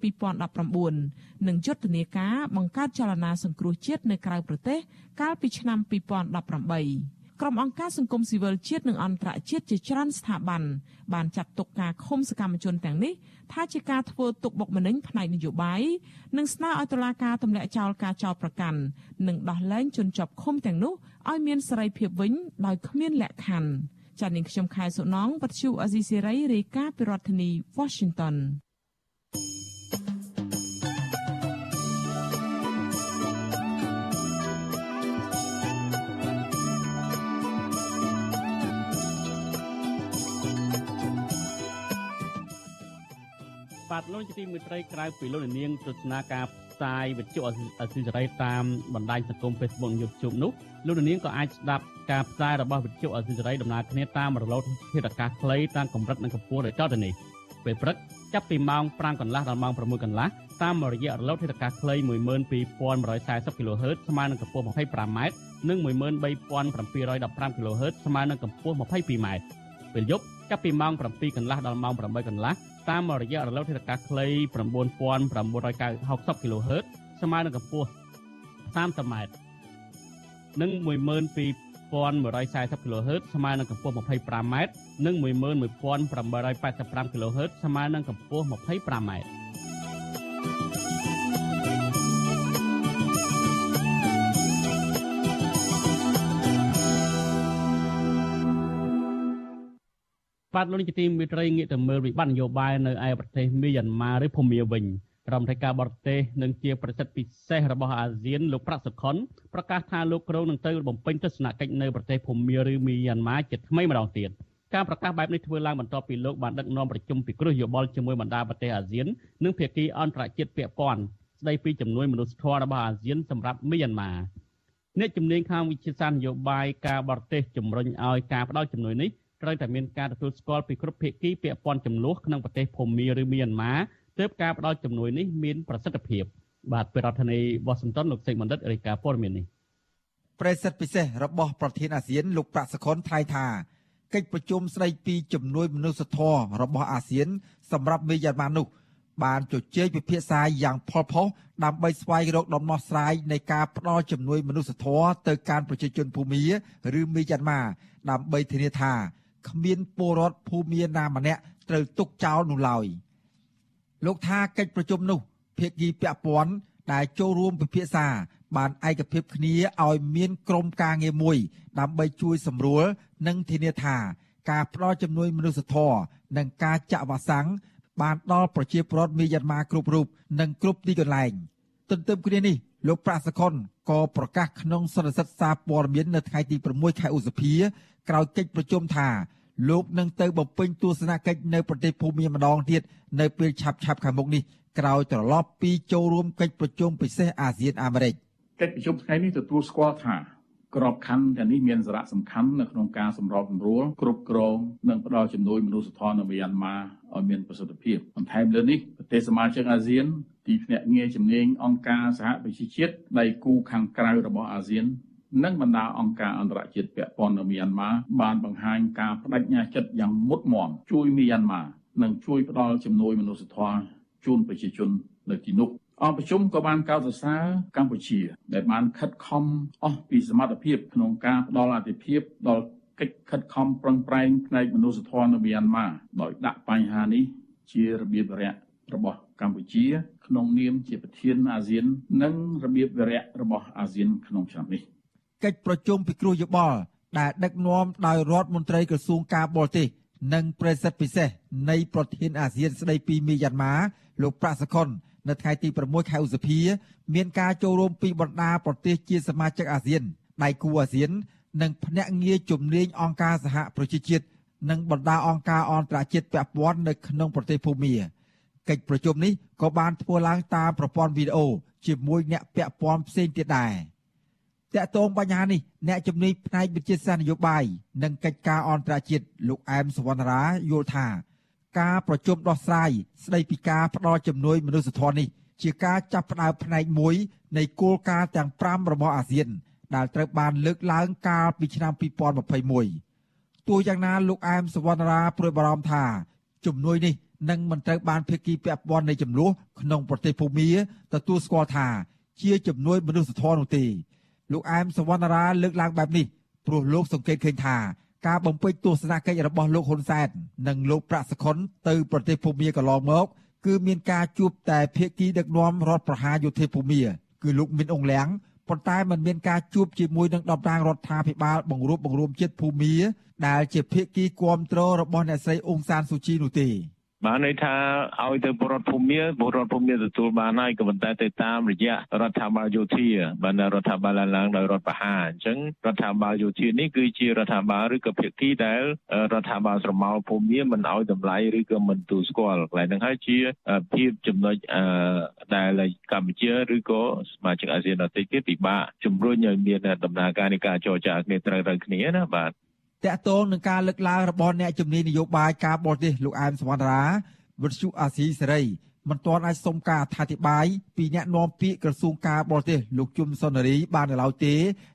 2019និងយុទ្ធនាការបង្កើតចលនាសង្គ្រោះជាតិនៅក្រៅប្រទេសកាលពីឆ្នាំ2018ក្រុមអង្គការសង្គមស៊ីវិលជាតិនិងអន្តរជាតិជាច្រើនស្ថាប័នបានចាត់ទុកការឃុំសកម្មជនទាំងនេះថាជាការធ្វើទុកបុកម្នេញផ្នែកនយោបាយនិងស្នើឲ្យតុលាការទម្លាក់ចោលការចោទប្រកាន់និងដោះលែងជនជាប់ឃុំទាំងនោះឲ្យមានសេរីភាពវិញដោយគ្មានលក្ខខណ្ឌ ចា៎នាងខ្ញុំខែសុណងវັດឈូអេស៊ីសេរីរាយការណ៍ពីរដ្ឋធានី Washington បាទលោកជាទីមេត្រីក្រៅពីលោកនាងទស្សនាការ ផ្សាយវិទ្យុអសិរ័យតាមបណ្ដាញសង្គម Facebook និង YouTube នោះលោកនាងក៏អាចស្ដាប់ការផ្សាយរបស់វិទ្យុអសិរ័យដំណើរគ្នាតាមរលកធាតុអាកាសខ្លីតាមកម្រិតនិងកម្ពស់ដូចតទៅនេះពេលព្រឹកចាប់ពីម៉ោង5កន្លះដល់ម៉ោង6កន្លះតាមរយៈរលកធាតុអាកាសខ្លី12140 kHz ស្មើនឹងកម្ពស់ 25m និង13715 kHz ស្មើនឹងកម្ពស់ 22m ពេលយប់ចាប់ពីម៉ោង7កន្លះដល់ម៉ោង8កន្លះ តាមរយៈរលកធាតុអាកាសខ្លី9960 kHz ស្មើនឹងកម្ពស់ 30m និង12140 kHz ស្មើនឹងកម្ពស់ 25m និង11885 kHz ស្មើនឹងកម្ពស់ 25m បាទលោកនាយកទីមេត្រីងាកទៅមើលវិបត្តិនយោបាយនៅឯប្រទេសមីយ៉ាន់ម៉ាឬភូមាវិញរដ្ឋមន្ត្រីការបរទេសនិងជាប្រសិទ្ធពិសេសរបស់អាស៊ានលោកប្រាក់សុខុនប្រកាសថាលោកគ្រងនឹងទៅបំពេញទស្សនកិច្ចនៅប្រទេសភូមាឬមីយ៉ាន់ម៉ាជាថ្មីម្ដងទៀតការប្រកាសបែបនេះធ្វើឡើងបន្ទាប់ពីលោកបានដឹកនាំប្រជុំពិគ្រោះយោបល់ជាមួយបណ្ដាប្រទេសអាស៊ាននិងភាគីអន្តរជាតិពាក់ព័ន្ធស្ដីពីចំនួនមនុស្សធម៌របស់អាស៊ានសម្រាប់មីយ៉ាន់ម៉ាអ្នកជំនាញខាងវិជាសាស្ត្រនយោបាយការបរទេសជំរុញឲ្យការផ្ដល់ជំនួយនេះ ត្រូវតែមានការទទួលស្គាល់ពីគ្រប់ភាគីពាក់ព័ន្ធចំនួនក្នុងប្រទេសភូមាឬមីយ៉ាន់ម៉ាទើបការផ្ដល់ជំនួយនេះមានប្រសិទ្ធភាពបាទពីរដ្ឋធានីវ៉ាស៊ីនតោនលោកសេកបណ្ឌិតរាយការណ៍ព័ត៌មាននេះប្រសិទ្ធពិសេសរបស់ប្រធានអាស៊ានលោកប្រាក់សខុនថ្លែងថាកិច្ចប្រជុំស្ដីពីជំនួយមនុស្សធម៌របស់អាស៊ាន សម្រាប់មីយ៉ាន់ម៉ានោះបានជជែកពិភាក្សាយ៉ាងផុសផុសដើម្បីស្វែងរកដំណោះស្រាយនៃការផ្ដល់ជំនួយមនុស្សធម៌ទៅកាន់ប្រជាជនភូមា ឬមីយ៉ាន់ម៉ាដើម្បីធានាថា គ្មានពលរដ្ឋភូមិណាម្នាក់ត្រូវទុកចោលនោះឡើយលោកថាកិច្ចប្រជុំនោះភាគីពាក់ព័ន្ធដែលចូលរួមពិភាក្សាបានឯកភាពគ្នាឲ្យមានក្រុមការងារមួយ ដើម្បីជួយសម្រួលនិងធានាថា ការផ្ដល់ជំនួយមនុស្សធម៌និងការចាក់វ៉ាក់សាំងបានដល់ប្រជាពលរដ្ឋមីយ៉ាន់ម៉ាគ្រប់រូបនិងគ្រប់ទីកន្លែងទន្ទឹមគ្នានេះលោកប្រាក់សខុនក៏ប្រកាសក្នុងសន្និសីទសារព័ត៌មាននៅថ្ងៃទី6ខែឧសភាក្រោយកិច្ចប្រជុំថា លោកនឹងទៅបំពេញទស្សនកិច្ចនៅប្រទេសភូមាម្ដងទៀតនៅពេលឆាប់ឆាប់ខាងមុខនេះក្រោយត្រឡប់ពីចូលរួមកិច្ចប្រជុំពិសេសអាស៊ានអាមេរិកកិច្ចប្រជុំថ្ងៃនេះទទួលស្គាល់ថាក្របខ័ណ្ឌទាំងនេះមានសារៈសំខាន់នៅក្នុងការសម្របសម្រួលគ្រប់គ្រងនិងផ្ដល់ជំនួយមនុស្សធម៌នៅមីយ៉ាន់ម៉ាឲ្យមានប្រសិទ្ធភាពបន្ថែមលើនេះប្រទេសសមាជិកអាស៊ានទីភ្នាក់ងារជំនាញអង្គការសហប្រជាជាតិដៃគូខាងក្រៅរបស់អាស៊ាន និងបណ្ដាអង្គការអន្តរជាតិពាក់ព័ន្ធនៅមីយ៉ាន់ម៉ាបានបង្ហាញការបដិញ្ញាចិត្តយ៉ាងមុតមមជួយមីយ៉ាន់ម៉ានិងជួយផ្ដល់ជំនួយមនុស្សធម៌ជូនប្រជាជននៅទីនោះអង្គប្រជុំក៏បានកោតសរសើរកម្ពុជាដែលបានខិតខំអស់ពីសមត្ថភាពក្នុងការផ្ដល់អធិភាពដល់កិច្ចខិតខំប្រឹងប្រែងផ្នែកមនុស្សធម៌នៅមីយ៉ាន់ម៉ាដោយដាក់បញ្ហានេះជារបៀបវារៈរបស់កម្ពុជា ក្នុងនាមជាប្រធានអាស៊ាន និងរបៀបវារៈរបស់អាស៊ានក្នុងឆ្នាំនេះ កិច្ចប្រជុំពិគ្រោះយោបល់ដែលដឹកនាំដោយរដ្ឋមន្ត្រីក្រសួងការបរទេសនិងប្រេសិតពិសេសនៃប្រធានអាស៊ានស្ដីពីមីយ៉ាន់ម៉ាលោកប្រាក់សខុននៅថ្ងៃទី6ខែឧសភា មានការចូលរួមពីបណ្ដាប្រទេសជាសមាជិកអាស៊ានដៃគូអាស៊ាន និងភ្នាក់ងារជំនាញអង្គការសហប្រជាជាតិនិងបណ្ដាអង្គការអន្តរជាតិពាក់ព័ន្ធនៅក្នុងប្រទេសភូមាកិច្ចប្រជុំនេះក៏បានធ្វើឡើងតាមប្រព័ន្ធវីដេអូជាមួយអ្នកពាក់ព័ន្ធផ្សេងទៀតដែរ តកតងបញ្ហានេះអ្នកជំនាញផ្នែកវិទ្យាសាស្ត្រនយោបាយនិងកិច្ចការអន្តរជាតិលោកអែមសវណ្ណរាយល់ថា ការប្រជុំដោះស្រាយស្ដីពីការផ្ដល់ជំនួយមនុស្សធម៌នេះជាការចាប់ផ្ដើមផ្នែកមួយនៃគោលការណ៍ទាំង5របស់អាស៊ាន ដែលត្រូវបានលើកឡើងកាលពីឆ្នាំ2021ទោះយ៉ាងណាលោកអែមសវណ្ណរាព្រួយបារម្ភថាជំនួយនេះនឹងមិនត្រូវបានភាគីពាក់ព័ន្ធនៃចំនួនក្នុងប្រទេសភូមាទទួលស្គាល់ថាជាជំនួយមនុស្សធម៌នោះទេ លោកអែមសវណ្ណរាលើកឡើងបែបនេះព្រោះលោកសង្កេតឃើញថាការបំពេញទស្សនកិច្ចរបស់លោកហ៊ុនសែននិងលោកប្រាក់សខុនទៅប្រទេសភូមាកន្លងមកគឺមានការជួបតែភាគីដឹកនាំរដ្ឋប្រហារយោធាភូមាគឺលោកមីនអងលៀងប៉ុន្តែมันមានការជួបជាមួយនឹងតំណាងរដ្ឋាភិបាលបង្រួបបង្រួមជាតិភូមាដែលជាភាគីគាំទ្ររបស់អ្នកស្រីអ៊ុងសានស៊ូជីនោះទេ បានន័យថាឲ្យទៅពលរដ្ឋភូមិពលរដ្ឋភូមិទទួលបានហើយក៏ប៉ុន្តែទៅតាមរយៈរដ្ឋាភិបាលយោធាបានរដ្ឋាភិបាលឡើងដោយរដ្ឋបហាអញ្ចឹងរដ្ឋាភិបាលយោធានេះគឺជារដ្ឋាភិបាលឬក៏ភាគីដែលរដ្ឋាភិបាលស្រមោលភូមិមិនឲ្យតម្លៃឬក៏មិនទូស្គាល់កន្លែងហ្នឹងហើយជាភាពចំណុចដែលកម្ពុជាឬក៏សមាជិកអាស៊ានដទៃទៀតពិបាកជំរុញឲ្យមានដំណើរការនៃការចរចាគ្នាត្រូវត្រូវគ្នាណាបាទ តកតងនឹងការលើកឡើងរបស់អ្នកជំនាញនយោបាយការបរទេសលោកអែមសវណ្ណរាវិទ្យុអាស៊ីសេរីមិនទាន់អាចសុំការអធិប្បាយពីអ្នកនាំពាក្យក្រសួងការបរទេសលោកជុំសុនរីបាននៅឡើយទេ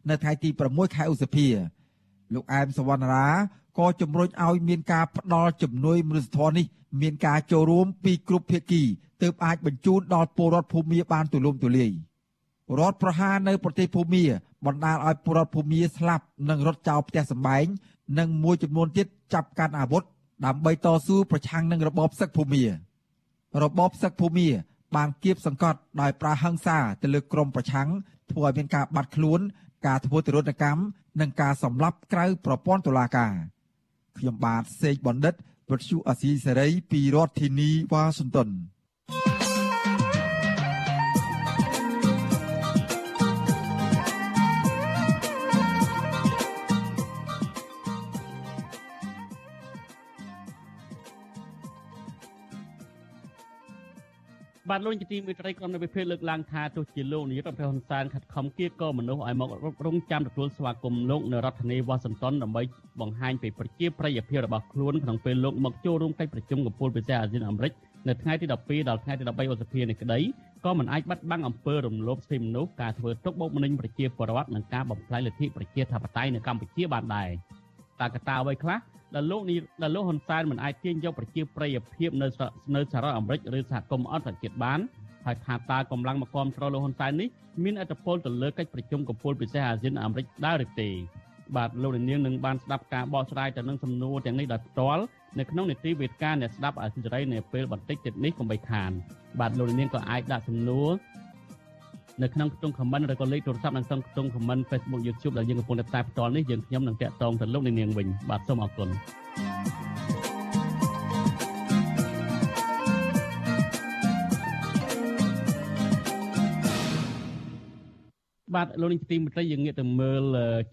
នៅថ្ងៃទី6ខែឧសភាលោកអែមសវណ្ណរាក៏ជំរុញឲ្យមានការផ្ដល់ជំនួយមនុស្សធម៌នេះមានការចូលរួមពីគ្រប់ភាគីទើបអាចបញ្ជូនដល់ពលរដ្ឋភូមិបានទូលំទូលាយរដ្ឋប្រហារនៅប្រទេសភូមាបណ្ដាលឲ្យពលរដ្ឋភូមាស្លាប់និងរត់ចោលផ្ទះសម្បែង និងមួយចំនួនទៀតចាប់កាន់អាវុធដើម្បីតស៊ូប្រឆាំងនឹងរបបសឹកភូមារបបសឹកភូមា បានគៀបសង្កត់ដោយប្រើហិង្សាទៅលើក្រុមប្រឆាំងធ្វើឲ្យមានការបាត់ខ្លួន ការធ្វើទរណកម្មនិងការសម្លាប់ក្រៅប្រព័ន្ធតុលាការខ្ញុំបាទសេកបណ្ឌិតវិទ្យុអាស៊ីសេរីពីរដ្ឋធានីវ៉ាស៊ីនតោន បាទលោកជាទីមេត្រីក្រុមនៃវិភាគលើកឡើងថាទោះជាលោកនាយករដ្ឋមន្ត្រីហ៊ុនសែនខិតខំគៀកក៏មនុស្សឲ្យមករងចាំទទួលស្វាគមន៍លោកនៅរដ្ឋធានីវ៉ាស៊ីនតោនដើម្បីបង្ហាញពីប្រជាប្រិយភាពរបស់ខ្លួនក្នុងពេលលោកមកចូលរួមកិច្ចប្រជុំកំពូលពិសេសអាស៊ានអាមេរិកនៅថ្ងៃទី12ដល់ថ្ងៃទី13ឧសភានេះក្តីក៏មិនអាចបាត់បង់អំពើរំលោភសិទ្ធិមនុស្សការធ្វើទុកបុកម្នេញប្រជាពលរដ្ឋនិងការបំផ្លាញលទ្ធិប្រជាធិបតេយ្យនៅកម្ពុជាបានដែរ តើកត្តាអ្វីខ្លះដែលលោកនេះដែលលោកហ៊ុនសែនមិនអាចទាញយកប្រជាប្រិយភាពនៅនៅសហរដ្ឋអាមេរិកឬសហគមន៍អន្តរជាតិបានហើយថាតើកម្លាំងមកគ្រប់គ្រងលោកហ៊ុនសែននេះមានអធិបុលទៅលើកិច្ចប្រជុំកំពូលពិសេសអាស៊ានអាមេរិកដែរឬទេបាទលោកនាងនឹងបានស្ដាប់ការបកស្រាយទៅនឹងសំណួរទាំងនេះដោយផ្ទាល់នៅក្នុងនីតិវេទិកាអ្នកស្ដាប់អាស៊ីសេរីនៅពេលបន្តិចទៀតនេះកុំបីខានបាទលោកនាងក៏អាចដាក់សំណួរ នៅក្នុងខ្ទង់ comment ឬក៏លេខទូរស័ព្ទនៅក្នុងខ្ទង់ comment Facebook YouTube ដែលយើងកំពុងតែផ្សាយផ្ទាល់នេះយើងខ្ញុំនឹងតាក់ទងទៅលោកនាងវិញបាទសូមអរគុណបាទលោកនាងទីមេត្រីយើងងាកទៅមើល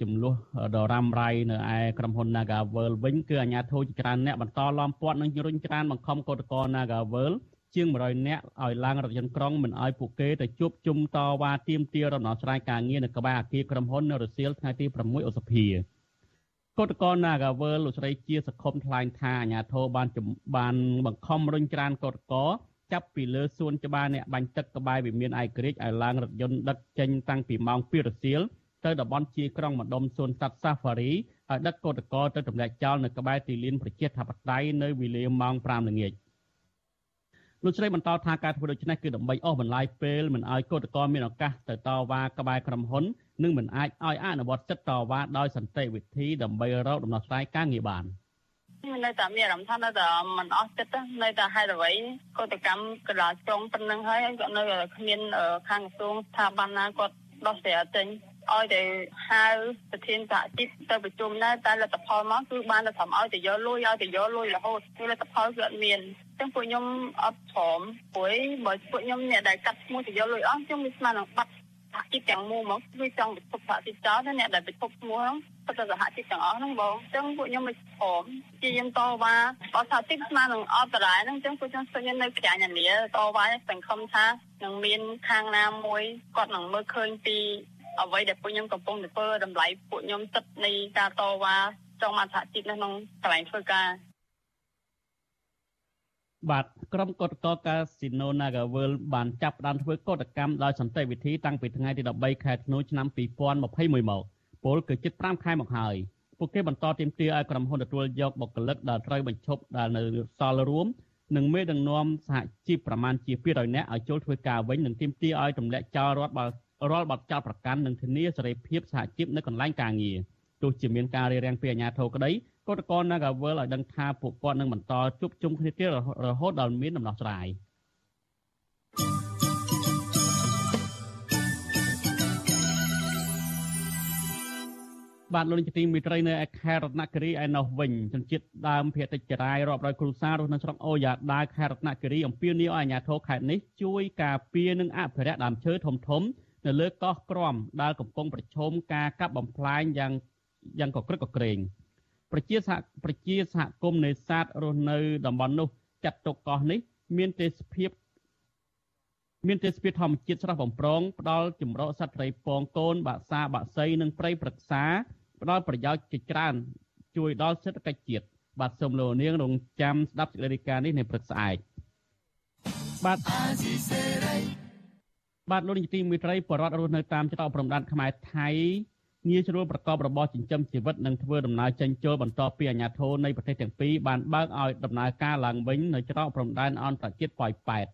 ចំនួនដរ៉ាំរ៉ៃនៅឯក្រុមហ៊ុន Nagavel វិញគឺអាជ្ញាធរជាច្រើនអ្នកបន្តឡោមព័ទ្ធនិងរុញច្រានបង្ខំកោតក្រ Nagavel ជាង100នាក់ឲ្យឡើងរថយន្តក្រុងមិនឲ្យពួកគេទៅជួបជុំតវ៉ាទាមទារដំណោះស្រាយការងារនៅក្បែរអគារក្រុមហ៊ុននៅរសៀលថ្ងៃទី6ឧសភាកោតក្រ Nagavel លោកស្រីជាសខុមថ្លែងថាអាញាធរបានបានបង្ខំរុញច្រានកោតក្រចាប់ពីលើសួនច្បារអ្នកបាញ់ទឹកក្បែរវិមានឯករាជ្យឲ្យឡើងរថយន្តដឹកចេញតាំងពីម៉ោង2រសៀលទៅតំបន់ជាក្រុងម្ដុំសួនសត្វ Safari ឲ្យដឹកកោតក្រទៅទម្លាក់ចោលនៅក្បែរទីលានប្រជាធិបតេយ្យនៅវេលាម៉ោង5ល្ងាច។ លោកស្រីបន្តថាការធ្វើដូច្នេះគឺដើម្បីអស់បន្លាយពេលមិនឲ្យកោតក្រមានឱកាសទៅតវ៉ាក្បែរក្រុមហ៊ុននិងមិនអាចឲ្យអនុវត្តសិទ្ធិតវ៉ាដោយសន្តិវិធីដើម្បីរកដំណោះស្រាយការងារបាននៅតែមានអារម្មណ៍ថានៅតែមិនអស់ចិត្តនៅតែហេតុអ្វីកតកម្មកលាចុងប៉ុណ្ណឹងហើយគាត់នៅគ្មានខាងក្រសួងស្ថាប័នណាគាត់ដោះស្រាយចេញ ឲ្យតែហៅប្រធានសហជីពទៅប្រជុំដែរតែលទ្ធផលមកគឺបានតែធ្វើឲ្យតែយកលុយឲ្យតែយកលុយរហូតគឺលទ្ធផលគឺអត់មានចឹងពួកខ្ញុំអត់ព្រមព្រោះបើពួកខ្ញុំអ្នកដែលកាត់ឈ្មោះទៅយកលុយអស់ខ្ញុំមានស្មាននឹងបាត់សហជីពទាំងមូលមកគឺចង់ពិភពសហជីពចោលអ្នកដែលពិភពឈ្មោះហ្នឹងប៉ុន្តែសហជីពទាំងអស់ហ្នឹងបងអញ្ចឹងពួកខ្ញុំមិនព្រមជាយើងតវ៉ាបើសហជីពស្មាននឹងអត់បរាយហ្នឹងអញ្ចឹងពួកខ្ញុំស្ទើរនៅក្រៅអានីតវ៉ាសង្ឃឹមថានឹងមានខាងណាមួយគាត់នឹងមើលឃើញពី អ្វីដែលពួកខ្ញុំកំពុងធ្វើតម្លៃពួកខ្ញុំទឹកនៃការតវ៉ាចង់មកសហជីពនៅក្នុងកន្លែងធ្វើការបាទក្រុមកតកកាស៊ីណូ Nagavel បានចាប់ផ្ដើមធ្វើកតកម្មដោយសន្តិវិធីតាំងពីថ្ងៃទី13ខែធ្នូឆ្នាំ2021មកពលគឺជិត5ខែមកហើយពួកគេបន្តទាមទារឲ្យក្រុមហ៊ុនទទួលយកបុគ្គលិកដែលត្រូវបញ្ឈប់ដែលនៅសល់រួមនិងមេដឹកនាំសហជីពប្រមាណជា200នាក់ឲ្យចូលធ្វើការវិញនិងទាមទារឲ្យទម្លាក់ចោលរដ្ឋបាល រាល់បទចោទប្រកាន់និងធានាសេរីភាពសហជីពនៅកន្លែងការងារទោះជាមានការរារាំងពីអាជ្ញាធរក្តីគណៈកម្ម Nagavel ឲ្យដឹងថាពួកគាត់នឹងបន្តជួបជុំគ្នាទៀតរហូតដល់មានដំណោះស្រាយបាទលោកនាយកទីមេត្រីនៅខេត្តរតនគិរីឯណោះវិញជនជាតិដើមភាគតិចចរាយរាប់រយគ្រួសាររស់នៅស្រុកអូយ៉ាដាខេត្តរតនគិរីអំពាវនាវឲ្យអាជ្ញាធរខេត្តនេះជួយការពារនិងអភិរក្សដើមឈើធំធំ នៅលើកោះក្រំដែលកំពុងប្រឈមការកាប់បំផ្លាញយ៉ាងយ៉ាងកក្រឹកកក្រែងប្រជាសហប្រជាសហគមន៍នេសាទរស់នៅតំបន់នោះចាត់ទុកកោះនេះមានទេសភាពមានទេសភាពធម្មជាតិស្រស់បំព្រងផ្ដល់ចម្រោះសត្វត្រីពងកូនបាក់សាបាក់សីនិងព្រៃព្រឹក្សាផ្ដល់ប្រយោជន៍ជាច្រើន ជួយដល់សេដ្ឋកិច្ចជាតិបាទសូមលោកនាងរងចាំស្ដាប់សេចក្តីរាយការណ៍នេះនៅព្រឹកស្អែកបាទ បាទលោកនាយកទីមេត្រីបរដ្ឋរស់នៅតាមច្រកព្រំដែនខ្មែរថៃងាយស្រួលប្រកបរបរចិញ្ចឹមជីវិតនិងធ្វើដំណើរចេញចូលបន្ទាប់ពីអាជ្ញាធរនៃប្រទេសទាំងពីរបានបើកឲ្យដំណើរការឡើងវិញនៅច្រកព្រំដែនអន្តរជាតិប៉ោយប៉ែត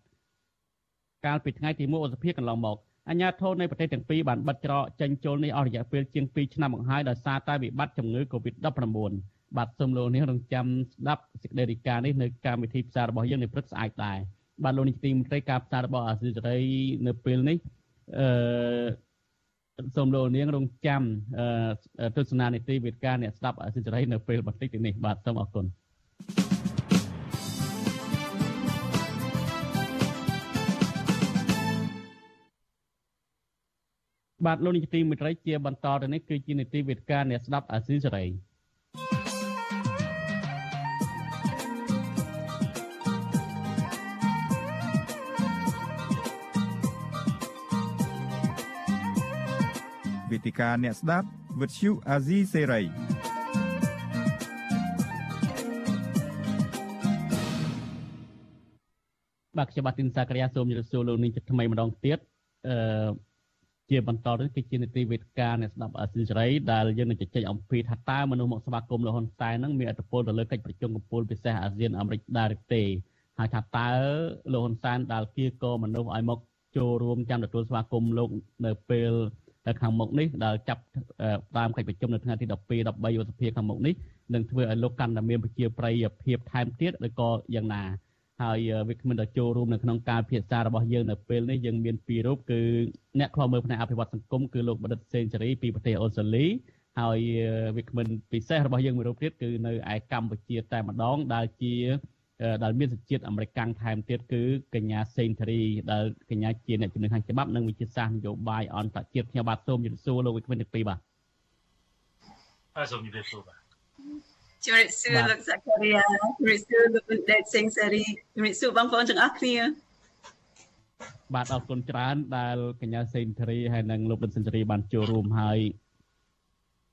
កាលពីថ្ងៃទី1ឧសភាកន្លងមកអាជ្ញាធរនៃប្រទេសទាំងពីរបានបិទច្រកចេញចូលនេះអស់រយៈពេលជាង2ឆ្នាំមកហើយដោយសារតែវិបត្តិជំងឺ Covid-19 បាទសូមលោកនាងរងចាំស្ដាប់សេចក្តីរាយការណ៍នេះនៅកម្មវិធីផ្សាយរបស់យើងនៅព្រឹកស្អែកដែរ បាទលោកនាយកទីមន្ត្រីការផ្សាយរបស់អាស៊ីសេរីនៅពេលនេះអឺសូមលោកនាងរងចាំទស្សនានីតិវិទ្យាអ្នកស្ដាប់អាស៊ីសេរីនៅពេលបន្តិចនេះបាទសូមអរគុណបាទលោកនាយកទីមេត្រីជាបន្តទៅនេះគឺជានីតិវិទ្យាអ្នកស្ដាប់អាស៊ីសេរី វេទិកាអ្នកស្ដាប់វិទ្យុអាស៊ីសេរីបាទខ្ញុំបាទទីនសាករិយាសូមជម្រាបសួរលោកនាងជាថ្មីម្ដងទៀតអឺជាបន្តទៅគឺជានីតិវេទិកាអ្នកស្ដាប់អាស៊ីសេរីដែលយើងនឹងជជែកអំពីថាតើមនុស្សមកស្វាគមន៍លោកហ៊ុនសែននឹងមានអធិបុលទៅលើកិច្ចប្រជុំកំពូលពិសេសអាស៊ានអាមេរិកដែរឬទេហើយថាតើលោកហ៊ុនសែនដែលគៀកមនុស្សឲ្យមកចូលរួមចាំទទួលស្វាគមន៍លោកនៅពេល ខាងមុខនេះដែលចាប់តាមកិច្ចប្រជុំនៅថ្ងៃទី12 13ឧសភាខាងមុខនេះនឹងធ្វើឲ្យលោកកាន់តែមានប្រជាប្រិយភាពថែមទៀតឬក៏យ៉ាងណាហើយវាគ្មិនដល់ចូលរួមនៅក្នុងការពិភាក្សារបស់យើងនៅពេលនេះយើងមានពីររូបគឺអ្នកខ្លោមើលផ្នែកអភិវឌ្ឍសង្គមគឺលោកបណ្ឌិតសេនស៊ូរីពីប្រទេសអូស្ត្រាលីហើយវាគ្មិនពិសេសរបស់យើងមួយរូបទៀតគឺនៅឯកម្ពុជាតែម្ដងដែលជា ដែលមានសញ្ជាតិអាមេរិកកាំងថែមទៀតគឺកញ្ញាសេនធារីដែលកញ្ញាជាអ្នកជំនាញខាងច្បាប់និងវិជាសាស្ត្រនយោបាយអន្តរជាតិខ្ញុំបាទសូមជម្រាបសួរលោកវិក្កាមទី2បាទបាទសូមជម្រាបសួរបាទជំរាបសួរលោកសាការីយ៉ាជំរាបសួរលោកបណ្ឌិតសេងសេរីជំរាបសួរបងប្អូនទាំងអស់គ្នាបាទអរគុណច្រើនដែលកញ្ញាសេនធារីហើយនិងលោកបណ្ឌិតសេនធារីបានចូលរួមហើយ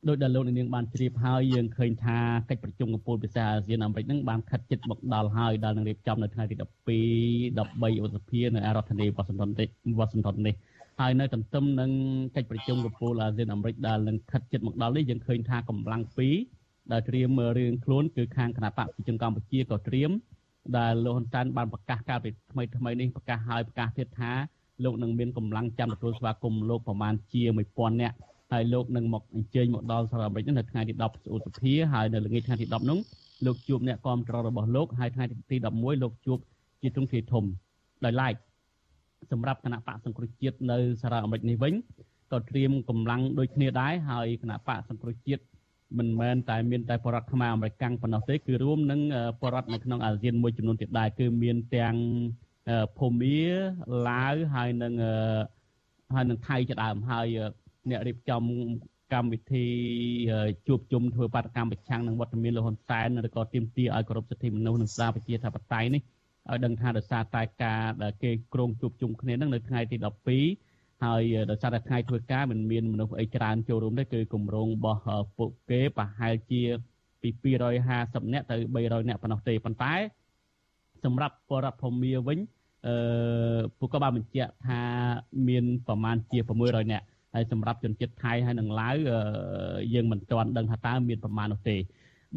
ដោយដែលលោកនាងបានជ្រាបហើយយើងឃើញថាកិច្ចប្រជុំកំពូលពិសេសអាស៊ានអាមេរិកនឹងបានខិតជិតមកដល់ហើយដែលនឹងរៀបចំនៅថ្ងៃទី12 13ឧសភានៅរដ្ឋធានីវ៉ាស៊ីនតោនវ៉ាស៊ីនតោននេះហើយនៅទន្ទឹមនឹងកិច្ចប្រជុំកំពូលអាស៊ានអាមេរិកដែលនឹងខិតជិតមកដល់នេះយើងឃើញថាកម្លាំងពីរដែលត្រៀមរឿងខ្លួនគឺខាងគណៈបកប្រជាជនកម្ពុជាក៏ត្រៀមដែលលោកហ៊ុនសែនបានប្រកាសកាលពីថ្មីថ្មីនេះប្រកាសហើយប្រកាសទៀតថាលោកនឹងមានកម្លាំងចាំទទួលស្វាគមន៍លោកប្រមាណជា1000នាក់ ហើយលោកនឹងមកអញ្ជើញមកដល់សហរដ្ឋអាមេរិកនៅថ្ងៃទី10ឧសភាហើយនៅល្ងាចថ្ងៃទី10នោះលោកជួបអ្នកគ្រប់គ្រងរបស់លោកហើយថ្ងៃទី11លោកជួបជាទ្រង់ទ្រាយធំដោយឡែកសម្រាប់គណៈបកសង្គ្រោះជាតិនៅសារ៉ាអាមេរិកនេះវិញក៏ត្រៀមកម្លាំងដូចគ្នាដែរហើយគណៈបកសង្គ្រោះជាតិមិនមែនតែមានតែបរដ្ឋខ្មែរអាមេរិកកាំងប៉ុណ្ណោះទេគឺរួមនឹងបរដ្ឋនៅក្នុងអាស៊ានមួយចំនួនទៀតដែរគឺមានទាំងភូមាឡាវហើយនឹងហើយនឹងថៃជាដើមហើយ អ្នករៀបចំកម្មវិធីជួបជុំធ្វើបាតកម្មប្រឆាំងនឹងវត្តមានលោកហ៊ុនសែនឬក៏ទាមទារឲ្យគោរពសិទ្ធិមនុស្សនិងស្ដារប្រជាធិបតេយ្យនេះឲ្យដឹងថាដោយសារតែការដែលគេក្រុងជួបជុំគ្នានឹងនៅថ្ងៃទី12ហើយដោយសារតែថ្ងៃធ្វើការមិនមានមនុស្សអីច្រើនចូលរួមទេគឺគម្រោងរបស់ពួកគេប្រហែលជាពី250នាក់ទៅ300នាក់ប៉ុណ្ណោះទេប៉ុន្តែសម្រាប់បរដ្ឋភូមាវិញអឺពួកក៏បានបញ្ជាក់ថាមានប្រមាណជា600នាក់ ហើយសម្រាប់ជនជាតិថៃហើយនឹងឡាវយើងមិនទាន់ដឹងថាតើមានប្រមាណនោះទេ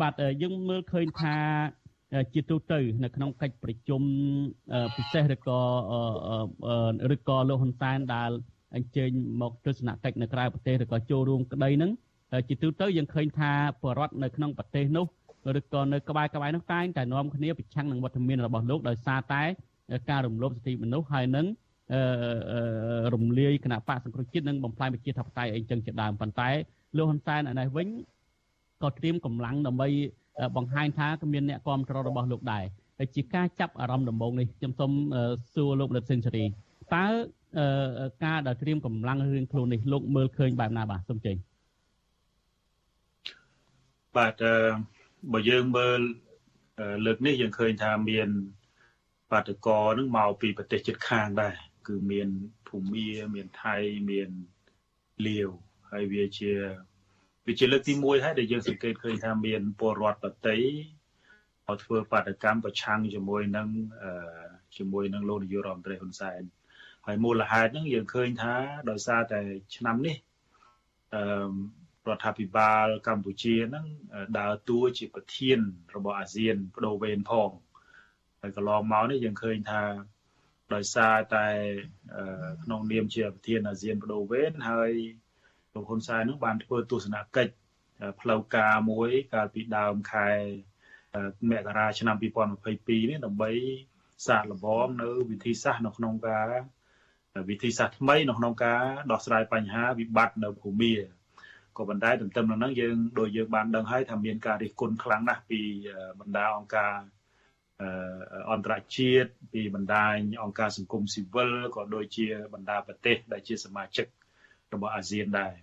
បាទយើងមើលឃើញថាជាទូទៅនៅក្នុងកិច្ចប្រជុំពិសេសឬក៏ឬក៏លោកហ៊ុនសែនដែលអញ្ជើញមកទស្សនកិច្ចនៅក្រៅប្រទេសឬក៏ចូលរួមក្តីនឹងជាទូទៅយើងឃើញថាបរដ្ឋនៅក្នុងប្រទេសនោះឬក៏នៅក្បែរក្បែរនោះតែងតែនាំគ្នាប្រឆាំងនឹងវត្តមានរបស់លោកដោយសារតែការរំលោភសិទ្ធិមនុស្សហើយនឹង រំលាយគណៈបកសង្គ្រោះជាតិនិងបំផ្លាញប្រជាធិបតេយ្យអីចឹងជាដើមប៉ុន្តែលោកហ៊ុនសែនឯនេះវិញក៏ត្រៀមកម្លាំងដើម្បីបង្ហាញថាក៏មានអ្នកគ្រប់គ្រងរបស់លោកដែរតែជាការចាប់អារម្មណ៍ដំបូងនេះខ្ញុំសូមសួរលោកលិតសេនស៊ូរីតើការដែលត្រៀមកម្លាំងរឿងខ្លួននេះលោកមើលឃើញបែបណាបាទសូមចេញបាទបើយើងមើលលើកនេះយើងឃើញថាមានបាតកោនឹងមកពីប្រទេសជិតខាងដែរ គឺមានភូមាមានថៃមានលាវហើយវាជាវាជាលើកទី1ហើយដែលយើងសង្កេតឃើញថាមានពលរដ្ឋបតីមកធ្វើបាតកម្មប្រឆាំងជាមួយនឹងជាមួយនឹងលោកនាយករដ្ឋមន្ត្រីហ៊ុនសែនហើយមូលហេតុហ្នឹងយើងឃើញថាដោយសារតែឆ្នាំនេះអឺរដ្ឋាភិបាលកម្ពុជាហ្នឹងដើរតួជាប្រធានរបស់អាស៊ានបដូវវេនផងហើយកន្លងមកនេះយើងឃើញថា ដោយសារតែក្នុងនាមជាប្រធានអាស៊ានបដូវវេនហើយលោកហ៊ុនសែននឹងបានធ្វើទស្សនកិច្ចផ្លូវការមួយកាលពីដើមខែមករាឆ្នាំ2022នេះដើម្បីសាកល្បងនៅវិធីសាស្ត្រនៅក្នុងការវិធីសាស្ត្រថ្មីនៅក្នុងការដោះស្រាយបញ្ហាវិបត្តិនៅភូមិក៏ប៉ុន្តែទន្ទឹមនឹងហ្នឹងយើងដូចយើងបានដឹងហើយថាមានការរិះគន់ខ្លាំងណាស់ពីបណ្ដាអង្គការ អន្តរជាតិពីបណ្ដាញអង្គការសង្គមស៊ីវិលក៏ដូចជាបណ្ដាប្រទេស ដែលជាសមាជិករបស់អាស៊ានដែរ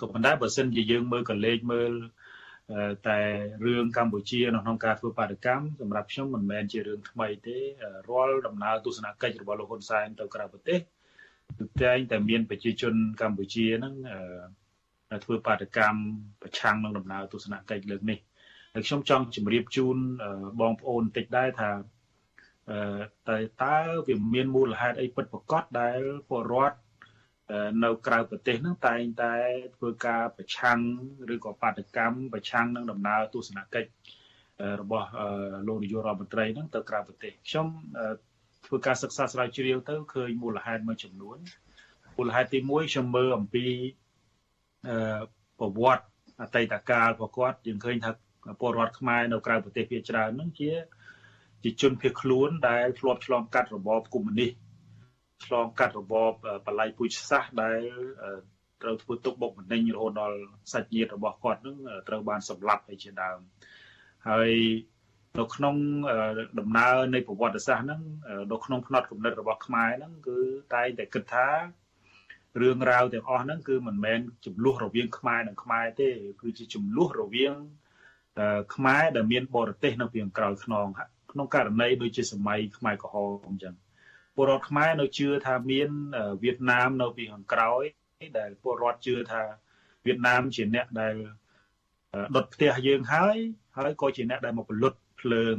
ក៏ប៉ុន្តែបើសិនជាយើងមើលកលេចមើលតែរឿងកម្ពុជានៅក្នុងការធ្វើបាតកម្មសម្រាប់ខ្ញុំមិនមែនជារឿងថ្មីទេរាល់ដំណើរទស្សនកិច្ចរបស់លោកហ៊ុនសែនទៅក្រៅប្រទេសគឺតែងតែមានប្រជាជនកម្ពុជាហ្នឹងធ្វើបាតកម្មប្រឆាំងនឹងដំណើរទស្សនកិច្ចលើកនេះ ហើយខ្ញុំចង់ជម្រាបជូនបងប្អូនបន្តិចដែរថាតែតើវាមានមូលហេតុអីពិតប្រាកដដែលពលរដ្ឋនៅក្រៅប្រទេសនឹងតែងតែធ្វើការប្រឆាំងឬក៏បាតកម្មប្រឆាំងនឹងដំណើរទស្សនកិច្ចរបស់លោកនាយករដ្ឋមន្ត្រីនឹងទៅក្រៅប្រទេសខ្ញុំធ្វើការសិក្សាស្រាវជ្រាវទៅឃើញមូលហេតុមួយចំនួនមូលហេតុទី1ខ្ញុំមើលអំពីប្រវត្តិអតីតកាលរបស់គាត់យើងឃើញថា ពលរដ្ឋខ្មែរនៅក្រៅប្រទេសភាគច្រើនហ្នឹងជាជាជនភៀសខ្លួនដែលធ្លាប់ឆ្លងកាត់របបកុម្មុយនីសឆ្លងកាត់របបបល័យពូជសាសន៍ដែលត្រូវធ្វើទុកបុកម្នេញរហូតដល់សាច់ញាតិរបស់គាត់នឹងត្រូវបានសម្លាប់ហើយជាដើមហើយនៅក្នុងដំណើរនៃប្រវត្តិសាស្ត្រហ្នឹងនៅក្នុងផ្នត់គំនិតរបស់ខ្មែរហ្នឹងគឺតែងតែគិតថារឿងរ៉ាវទាំងអស់ហ្នឹងគឺមិនមែនចំនួនរវាងខ្មែរនិងខ្មែរទេគឺជាចំនួនរវាង ខ្មែរដែលមានបរទេសនៅពីក្រោយខ្នងក្នុងករណីដូចជាសម័យខ្មែរក្រហមអញ្ចឹងពលរដ្ឋខ្មែរនៅជឿថាមានវៀតណាមនៅពីខាងក្រោយដែលពលរដ្ឋជឿថាវៀតណាមជាអ្នកដែលដុតផ្ទះយើងហើយហើយក៏ជាអ្នកដែលមកពលុតភ្លើង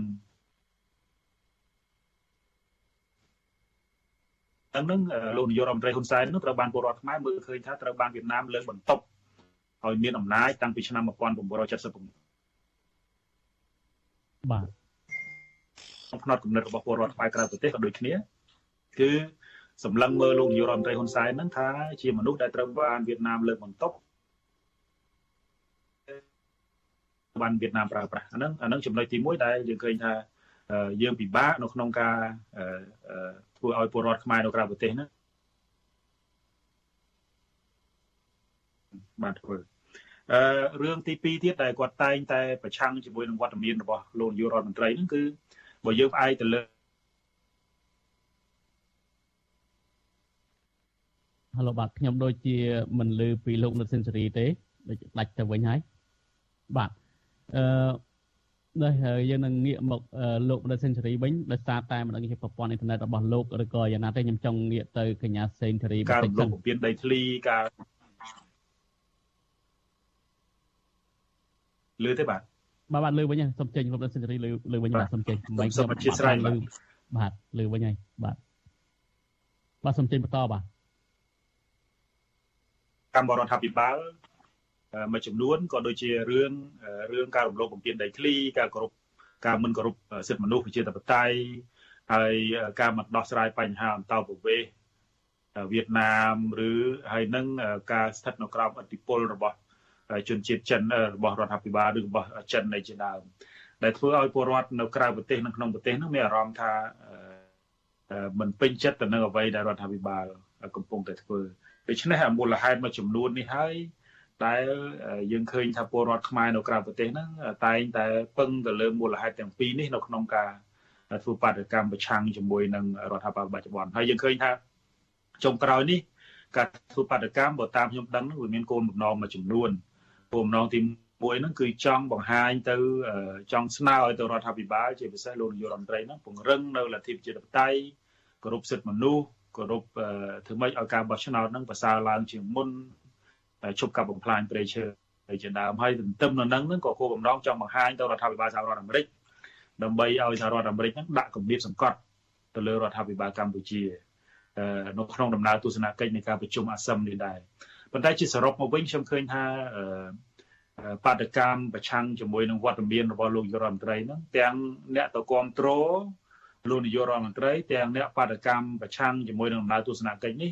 ទាំងនឹងលោកនាយករដ្ឋមន្ត្រីហ៊ុនសែននឹងត្រូវបានពលរដ្ឋខ្មែរមើលឃើញថាត្រូវបានវៀតណាមលើកបន្ទប់ឲ្យមានអំណាចតាំងពីឆ្នាំ1979 បាទក្នុងផ្នត់គំនិតរបស់ពលរដ្ឋខ្មែរក្រៅប្រទេសក៏ដូចគ្នាគឺសម្លឹងមើលលោកនាយករដ្ឋមន្ត្រីហ៊ុនសែនហ្នឹងថាជាមនុស្សដែលត្រូវបានវៀតណាមលើកបន្ទប់បានវៀតណាមប្រើប្រាស់អាហ្នឹងអាហ្នឹងចំណុចទី1ដែលយើងឃើញថាយើងពិបាកនៅក្នុងការធ្វើឲ្យពលរដ្ឋខ្មែរនៅក្រៅប្រទេសហ្នឹងបានធ្វើ អឺរឿងទី2ទៀតដែលគាត់តែងតែប្រឆាំងជាមួយនឹងវត្តមានរបស់លោកនាយករដ្ឋមន្ត្រីហ្នឹងគឺបើយើងផ្អែកទៅលើហៅបាទខ្ញុំដូចជាមិនលឺពីលោកនៅសេនស៊ូរីទេដូចដាច់ទៅវិញហើយបាទអឺនេះយើងនឹងងាកមកលោកនៅសេនស៊ូរីវិញដោយសារតែមិនដឹងជាប្រព័ន្ធអ៊ីនធឺណិតរបស់លោកឬក៏យ៉ាងណាទេខ្ញុំចង់ងាកទៅកញ្ញាសេនស៊ូរីបន្តិចការរំលោភបំពានដីធ្លីការ លឺទេបាទបាទបាទលឺវិញហើយសូមចេញលោកនៅសេនស៊ូរីលឺលឺវិញបាទសូមចេញមិនសូមអធិស្ឋានលឺបាទលឺវិញហើយបាទបាទសូមចេញបន្តបាទកម្មរដ្ឋាភិបាលមួយចំនួនក៏ដូចជារឿងរឿងការរំលោភបំពានដីធ្លីការគោរពការមិនគោរពសិទ្ធិមនុស្សប្រជាធិបតេយ្យហើយការមិនដោះស្រាយបញ្ហាអន្តោប្រវេសន៍វៀតណាមឬហើយនឹងការស្ថិតនៅក្រោមឥទ្ធិពលរបស់ ជនជាតិចិនរបស់រដ្ឋាភិបាលឬរបស់ចិននៃជាដើមដែលធ្វើឲ្យពលរដ្ឋនៅក្រៅប្រទេសនិងក្នុងប្រទេសនោះមានអារម្មណ៍ថាមិនពេញចិត្តទៅនឹងអ្វីដែលរដ្ឋាភិបាលកំពុងតែធ្វើដូច្នេះមូលហេតុមួយចំនួននេះហើយដែលយើងឃើញថាពលរដ្ឋខ្មែរនៅក្រៅប្រទេសហ្នឹងតែងតែពឹងទៅលើមូលហេតុទាំងពីរនេះនៅក្នុងការធ្វើបដកម្មប្រឆាំងជាមួយនឹងរដ្ឋាភិបាលបច្ចុប្បន្នហើយយើងឃើញថាចុងក្រោយនេះការធ្វើបដកម្មបើតាមខ្ញុំដឹងវាមានគោលបំណងមួយចំនួនគោល បំណងទី1ហ្នឹងគឺចង់បង្ហាញទៅចង់ស្នើឲ្យទៅរដ្ឋាភិបាលជាពិសេសលោកនាយករដ្ឋមន្ត្រីហ្នឹងពង្រឹងនៅលទ្ធិប្រជាធិបតេយ្យគោរពសិទ្ធិមនុស្សគោរពធ្វើម៉េចឲ្យការបោះឆ្នោតហ្នឹងប្រសើរឡើងជាងមុនជប់កាប់បំផ្លាញព្រៃឈើហើយជាដើមហើយទន្ទឹមនឹងហ្នឹងក៏គោលបំណងចង់បង្ហាញទៅរដ្ឋាភិបាលសហរដ្ឋអាមេរិកដើម្បីឲ្យសហរដ្ឋអាមេរិកហ្នឹងដាក់គម្រាមសង្កត់ទៅលើរដ្ឋាភិបាលកម្ពុជានៅក្នុងដំណើរទស្សនកិច្ចនៃការប្រជុំអាស៊ាននេះដែរ ប៉ុន្តែជាសរុបមកវិញខ្ញុំឃើញថាបដកម្មប្រឆាំងជាមួយនឹងវត្តមានរបស់លោកយុរដ្ឋមន្ត្រីហ្នឹងទាំងអ្នកទៅគ្រប់គ្រងលោកនាយករដ្ឋមន្ត្រីទាំងអ្នកបដកម្មប្រឆាំងជាមួយនឹងដំណើរទស្សនកិច្ចនេះ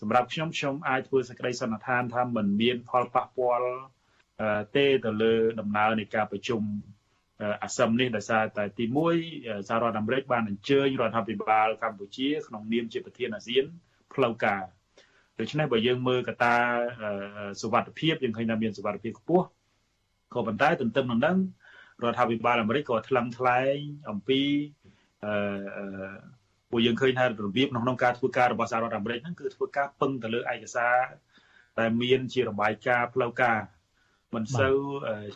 សម្រាប់ខ្ញុំខ្ញុំអាចធ្វើសេចក្តីសន្និដ្ឋានថាมันមានផលប៉ះពាល់ទេទៅលើដំណើរនៃការប្រជុំអាស៊ាននេះដោយសារតែទី1សហរដ្ឋអាមេរិកបានអញ្ជើញរដ្ឋាភិបាលកម្ពុជាក្នុងនាមជាប្រធានអាស៊ានផ្លូវការ ដូច្នេះបើយើងមើលកត្តាសុវត្ថិភាពយើងឃើញថាមានសុវត្ថិភាពខ្ពស់ក៏ប៉ុន្តែទន្ទឹមនឹងហ្នឹងរដ្ឋាភិបាលអាមេរិកក៏ថ្លឹងថ្លែងអំពីអឺពួកយើងឃើញថារបៀបក្នុងការធ្វើការរបស់សហរដ្ឋអាមេរិកហ្នឹងគឺធ្វើការពឹងទៅលើឯកសារដែលមានជារបាយការណ៍ផ្លូវការមិនសូវ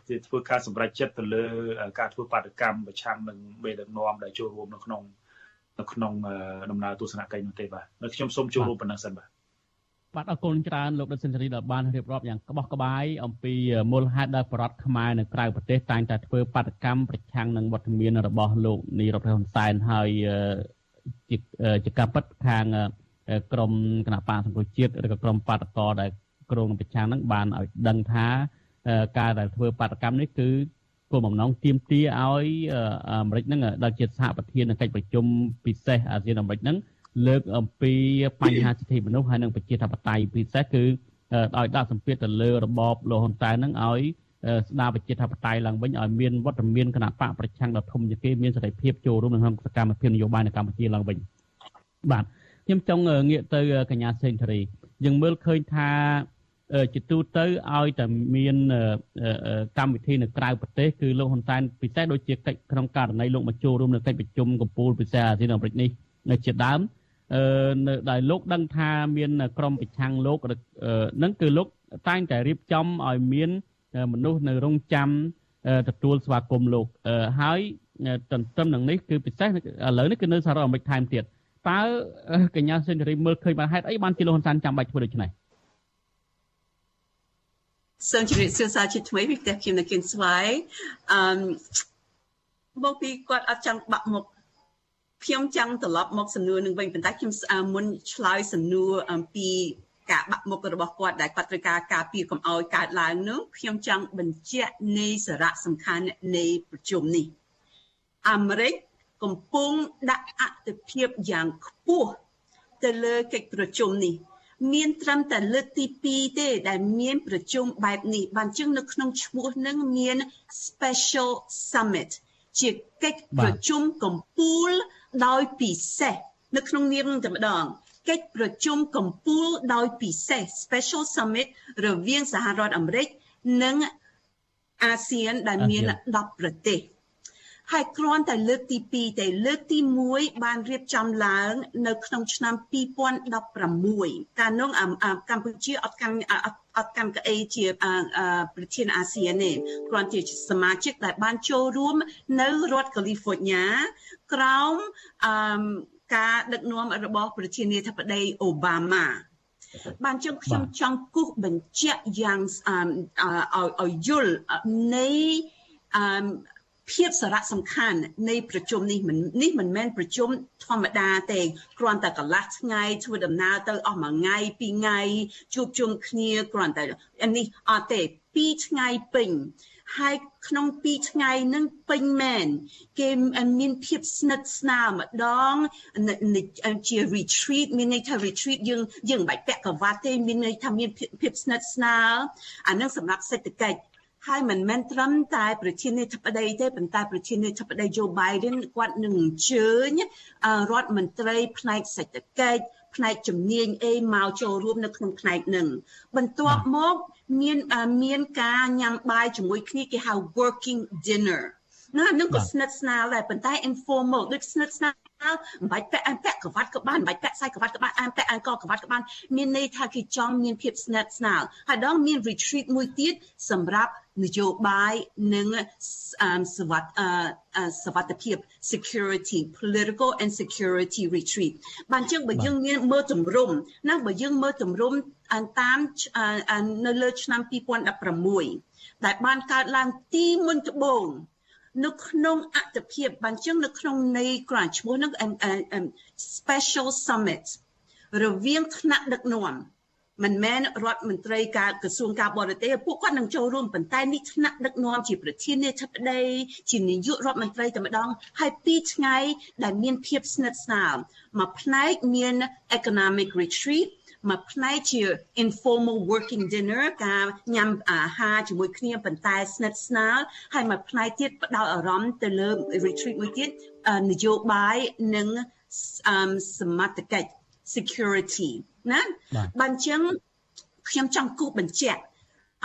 ជាធ្វើការសម្រេចចិត្តទៅលើការធ្វើបាតកម្មប្រឆាំងនឹងមេដឹកនាំដែលចូលរួមនៅក្នុងនៅក្នុងដំណើរទស្សនកិច្ចនោះទេបាទនៅខ្ញុំសូមចូលរួមប៉ុណ្ណឹងសិនបាទ បាទអរគុណច្រើនលោកដិតសេនស៊ូរីដែលបានរៀបរាប់យ៉ាងក្បោះក្បាយអំពីមូលហេតុដែលប្រដ្ឋខ្មែរនៅក្រៅប្រទេសតែងតែធ្វើបាតកម្មប្រឆាំងនឹងវត្តមានរបស់លោកនាយរដ្ឋមន្ត្រីហ៊ុនសែនហើយជាជាការពិតខាងក្រមគណៈបកសង្គមជាតិឬក៏ក្រមបាតកោដែលក្រងប្រឆាំងនឹងបានឲ្យដឹងថាការដែលធ្វើបាតកម្មនេះគឺគោលបំណងទាមទារឲ្យអាមេរិកនឹងដែលជាសហប្រធាននៃកិច្ចប្រជុំពិសេសអាស៊ានអាមេរិកនឹង លើកអំពីបញ្ហាសិទ្ធិមនុស្សហើយនិងប្រជាធិបតេយ្យពិសេសគឺឲ្យដាក់សម្ពាធទៅលើរបបលោកហ៊ុនសែននឹងឲ្យស្ដារប្រជាធិបតេយ្យឡើងវិញឲ្យមានវត្តមានគណៈបកប្រឆាំងដ៏ធំជាងគេមានសេរីភាពចូលរួមក្នុងសកម្មភាពនយោបាយនៅកម្ពុជាឡើងវិញបាទខ្ញុំចង់ងាកទៅកញ្ញាសេងធារីយើងមើលឃើញថាជាទូទៅឲ្យតែមានកម្មវិធីនៅក្រៅប្រទេសគឺលោកហ៊ុនសែនពិសេសដូចជាកិច្ចក្នុងករណីលោកមកចូលរួមនៅកិច្ចប្រជុំកំពូលពិសេសអាស៊ានអាមេរិកនេះនៅជាដើមអឺ នៅដែលលោកដឹងថាមានក្រមប្រឆាំងលោកនឹងគឺលោកតែងតែរៀបចំឲ្យមានមនុស្សនៅរងចាំទទួលស្វាគមន៍លោកហើយទន្ទឹមនឹងនេះគឺពិសេសឥឡូវនេះគឺនៅសហរដ្ឋអាមេរិកថែមទៀតតើកញ្ញាសេនរីមើលឃើញបានហេតុអីបានជាលោកហ៊ុនសែនចាំបាច់ធ្វើដូច្នេះសូមជម្រាបសួរសាជាថ្មីពីផ្ទះខ្ញុំនៅគៀនស្វាយអឺមកពីគាត់អត់ចង់បាក់មុខ ខ្ញុំចង់ត្រឡប់មកសំណួរនឹងវិញប៉ុន្តែខ្ញុំមុនឆ្លើយសំណួរអំពីការបាក់មុខរបស់គាត់ដែលគាត់ត្រូវការការពារកុំឲ្យកើតឡើងនោះខ្ញុំចង់បញ្ជាក់នៃសារៈសំខាន់នៃប្រជុំនេះអាមេរិកកំពុងដាក់អតិភិបយ៉ាងខ្ពស់ទៅលើកិច្ចប្រជុំនេះ មានត្រឹមតែលើកទី2ទេដែលមានប្រជុំបែបនេះបានជាងនៅក្នុងឈ្មោះនឹងមាន special summit ជាកិច្ចប្រជុំកំពូលដោយពិសេសនៅក្នុងនាមនឹងតែម្ដងកិច្ចប្រជុំកំពូលដោយពិសេស special summit រវាងសហរដ្ឋអាមេរិកនិងអាស៊ានដែលមាន10ប្រទេស ហើយគ្រាន់តែលើកទី2ទេលើកទី1បានរៀបចំឡើង នៅក្នុងឆ្នាំ2016កាលនោះកម្ពុជាអត់កាន់អត់កាន់កៅអីជាប្រធានអាស៊ានទេគ្រាន់ជាសមាជិកដែលបានចូលរួមនៅរដ្ឋកាលីហ្វ័រញ៉ាក្រោមអឺការដឹកនាំរបស់ប្រធានាធិបតីអូបាម៉ាបានជើងខ្ញុំចង់គូសបញ្ជាក់យ៉ាងឲ្យយល់នៃអឺ ភាពសារៈសំខាន់នៃប្រជុំនេះមិននេះមិនមែនប្រជុំធម្មតាទេគ្រាន់តែកន្លះថ្ងៃធ្វើដំណើរទៅអស់មួយថ្ងៃពីរថ្ងៃជួបជុំគ្នាគ្រាន់តែនេះអត់ទេពីរថ្ងៃពេញហើយក្នុងពីរថ្ងៃនឹងពេញមែនគេមានភាពស្និទ្ធស្នាលម្ដងជា retreat មានន័យថា retreat យើងយើងមិនបាច់ពាក់ក្រវ៉ាត់ទេមានន័យថាមានភាពស្និទ្ធស្នាលអានឹងសម្រាប់សេដ្ឋកិច្ច ហើយមិនមែនត្រឹមតែប្រធានាធិបតីទេប៉ុន្តែប្រធានាធិបតី Joe Biden គាត់នឹងអញ្ជើញរដ្ឋមន្ត្រីផ្នែកសេដ្ឋកិច្ចផ្នែកជំនាញអីមកចូលរួមនៅក្នុងផ្នែកនឹងបន្ទាប់មកមានមានការញ៉ាំបាយជាមួយគ្នាគេហៅ working dinner ណានឹងក៏ស្និទ្ធស្នាលដែរប៉ុន្តែ informal ដូចស្និទ្ធស្នាលមិនបាច់ពាក់អានពាក់ក្រវ៉ាត់ក៏បានមិនបាច់ពាក់ខ្សែក្រវ៉ាត់ក៏បានអានពាក់អានកក្រវ៉ាត់ក៏បានមានន័យថាគេចង់មានភាពស្និទ្ធស្នាលហើយដល់មាន retreat មួយទៀតសម្រាប់ នយោបាយនិងសវត្ថសវត្ថភាព security political and security retreat បានចឹងបើយើងមានមើលទម្រង់ណាបើយើងមើលទម្រង់តាមនៅលើឆ្នាំ2016ដែលបានកើតឡើងទីមុនត្បូងនៅក្នុងអត្តភាពបានចឹងនៅក្នុងន័យក្រានឈ្មោះនឹង special summit រវាងថ្នាក់ដឹកនាំ មិនមែនរដ្ឋមន្ត្រីការក្រសួងការបរទេសពួកគាត់នឹងចូលរួមប៉ុន្តែនេះថ្នាក់ដឹកនាំជាប្រធានាធិបតីជានាយករដ្ឋមន្ត្រីតែម្ដងហើយពីរថ្ងៃដែលមានភាពស្និទ្ធស្នាលមួយផ្នែកមាន economic retreat មួយផ្នែកជា informal working dinner ការញ៉ាំអាហារជាមួយគ្នាប៉ុន្តែស្និទ្ធស្នាលហើយមួយផ្នែកទៀតផ្ដោតអារម្មណ៍ទៅលើ retreat មួយទៀតនយោបាយនិងសមត្ថកិច្ច security ណាបានចឹងខ្ញុំចង់គូបញ្ជាក់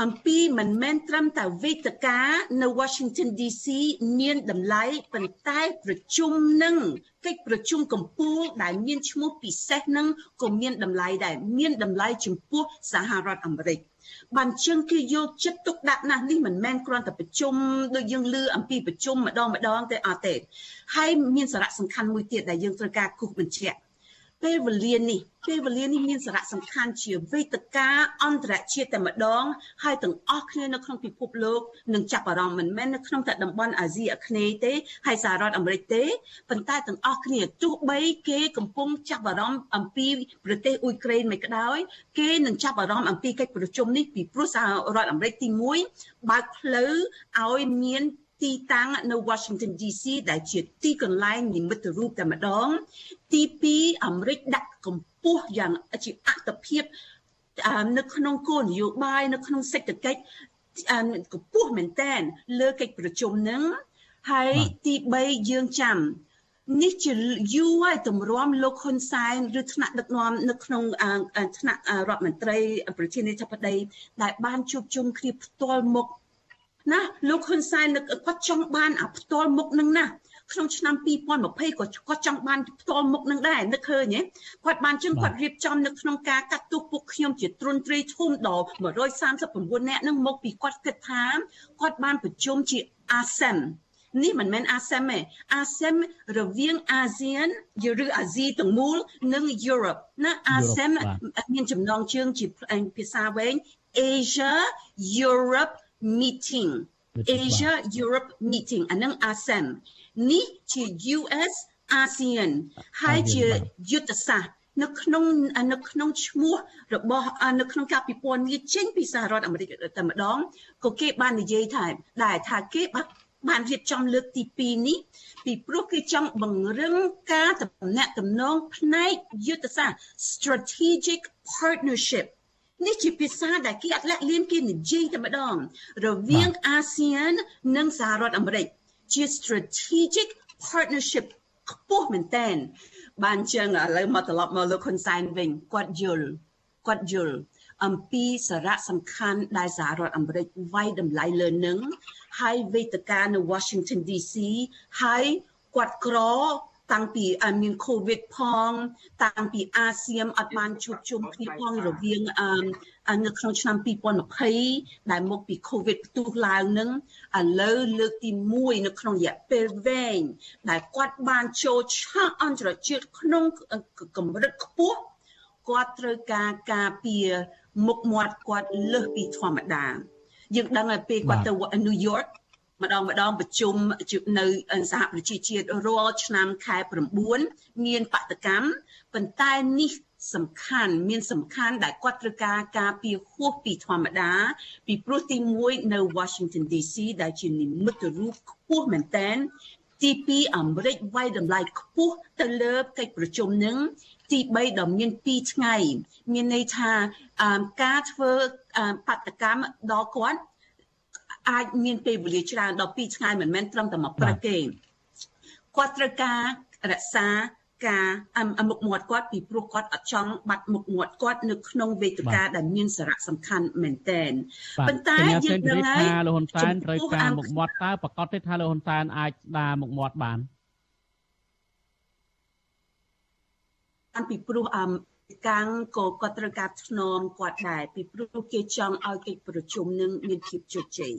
អំពីមិនមែនត្រឹមតែវេទិកានៅ Washington DC មានតម្លៃប៉ុន្តែប្រជុំនឹងកិច្ចប្រជុំកម្ពុជាដែលមានឈ្មោះពិសេសនឹងក៏មានតម្លៃដែរមានតម្លៃចំពោះសហរដ្ឋអាមេរិកបានជើងគេយកចិត្តទុកដាក់ណាស់នេះមិនមែនគ្រាន់តែប្រជុំដូចយើងលឺអំពីប្រជុំម្ដងម្ដងទេអត់ទេហើយមានសារៈសំខាន់មួយទៀតដែលយើងត្រូវការគូសបញ្ជាក់ ពេលវេលានេះពេលវេលានេះមានសារៈសំខាន់ជាវេទិកាអន្តរជាតិតែម្ដងហើយទាំងអស់គ្នានៅក្នុងពិភពលោកនឹងចាប់អារម្មណ៍មិនមែននៅក្នុងតែតំបន់អាស៊ីអាគ្នេយ៍ទេហើយសហរដ្ឋអាមេរិកទេប៉ុន្តែទាំងអស់គ្នាទោះបីគេកំពុងចាប់អារម្មណ៍អំពីប្រទេសអ៊ុយក្រែនមិនក្តោយគេនឹងចាប់អារម្មណ៍អំពីកិច្ចប្រជុំនេះពីព្រោះសហរដ្ឋអាមេរិកទី1បើកផ្លូវឲ្យមាន ទីតាំងនៅ Washington DC ដែលជាទីកន្លែងនិមិត្តរូបតែម្ដង ទី2អាមេរិកដាក់កម្ពស់យ៉ាងជាអត្តភាពនៅក្នុងគោលនយោបាយនៅក្នុងសេដ្ឋកិច្ចកម្ពស់មែនតែនលើកិច្ចប្រជុំនឹងហើយទី3យើងចាំនេះជាយូរហើយទម្រាំលោកហ៊ុនសែនឬថ្នាក់ដឹកនាំនៅក្នុងថ្នាក់រដ្ឋមន្ត្រី ប្រធានាធិបតីដែលបានជួបជុំគ្នាផ្ទាល់មុខ ណាលោកហ៊ុនសែនគាត់ចង់បានអាផ្ទាល់មុខនឹងណាក្នុងឆ្នាំ2020ក៏គាត់ចង់បានផ្ទាល់មុខនឹងដែរនឹកឃើញទេគាត់បានជឹងគាត់រៀបចំនៅក្នុងការកាត់ទោសពួកខ្ញុំជាទ្រន់ទ្រីធំដល់139នាក់នឹងមកពីគាត់គិតថាគាត់បានប្រជុំជា ASEM នេះមិនមែន ASEM ទេ ASEM រវាងអាស៊ានឬអាស៊ីទាំងមូលនិង Europe ណា ASEM មានចំណងជើងជាភាសាវែង Asia Europe meeting Asia Europe meeting អានឹង ASEAN នេះជា US ASEAN ហើយជាយុទ្ធសាស្ត្រនៅក្នុងនៅក្នុងឈ្មោះរបស់នៅក្នុងការពិពណ៌នាចេញពីសហរដ្ឋអាមេរិកតែម្ដងក៏គេបាននិយាយថាដែរថាគេបានបានរៀបចំលើកទី2នេះពីព្រោះគេចង់បង្រឹងការតំណាក់តំណងផ្នែកយុទ្ធសាស្ត្រ strategic partnership នេះជាភាសាដែលគេអត់លាក់លៀនគេនិយាយតែម្ដងរវាងអាស៊ាននិងសហរដ្ឋអាមេរិកជា strategic partnership ខ្ពស់មែនតើបានចឹងឥឡូវមកត្រឡប់មកលោកហ៊ុនសែនវិញគាត់យល់គាត់យល់អំពីសារៈសំខាន់ដែលសហរដ្ឋអាមេរិកវាយតម្លៃលើនឹងហើយវេទិកានៅ Washington DC ហើយគាត់ក្រ តាំងពីមានកូវីដផង តាំងពីអាស៊ានអត់បានជួបជុំគ្នាផងរវាងអឺនៅក្នុងឆ្នាំ2020ដែលមកពីកូវីដផ្ទុះឡើងនឹងឥឡូវលើកទី1នៅក្នុងរយៈពេលវែងដែលគាត់បានចូលឆាកអន្តរជាតិក្នុងកម្រិតខ្ពស់គាត់ត្រូវការការពារមុខមាត់គាត់លើសពីធម្មតាយើងដឹងហើយពេលគាត់ទៅញូវយ៉ក ម្ដងម្ដងប្រជុំនៅសហប្រជាជាតិរាល់ឆ្នាំខែ9មានបដកម្មប៉ុន្តែនេះសំខាន់មានសំខាន់ដែលគាត់ត្រូវការការពារហួសពីធម្មតា ពីព្រោះទី1នៅ Washington DC ដែលជានិមិត្តរូបខ្ពស់មែនតែនទី2អាមេរិកវាយតម្លៃខ្ពស់ទៅលើកិច្ចប្រជុំនឹងទី3ដ៏មាន2ថ្ងៃ មានន័យថាការធ្វើបដកម្មដល់គាត់ អាចមានពេលវេលាច្រើនដល់2ថ្ងៃមិនមែនត្រឹមតែមួយព្រឹកទេគាត់ត្រូវការរក្សាការមុខមាត់គាត់ពីព្រោះគាត់អត់ចង់បាត់មុខមាត់គាត់នៅក្នុងវេទិកាដែលមានសារៈសំខាន់មែនទែនប៉ុន្តែយើងដឹងហើយថាលោកហ៊ុនសែនត្រូវការមុខមាត់តើប្រកាសទេថាលោកហ៊ុនសែនអាចស្ដារមុខមាត់បានអានពីព្រោះអម កាំងក៏គាត់ត្រូវការធ្នមគាត់ដែរពីព្រោះគេចង់ឲ្យកិច្ចប្រជុំនឹងមានភាពជោគជ័យ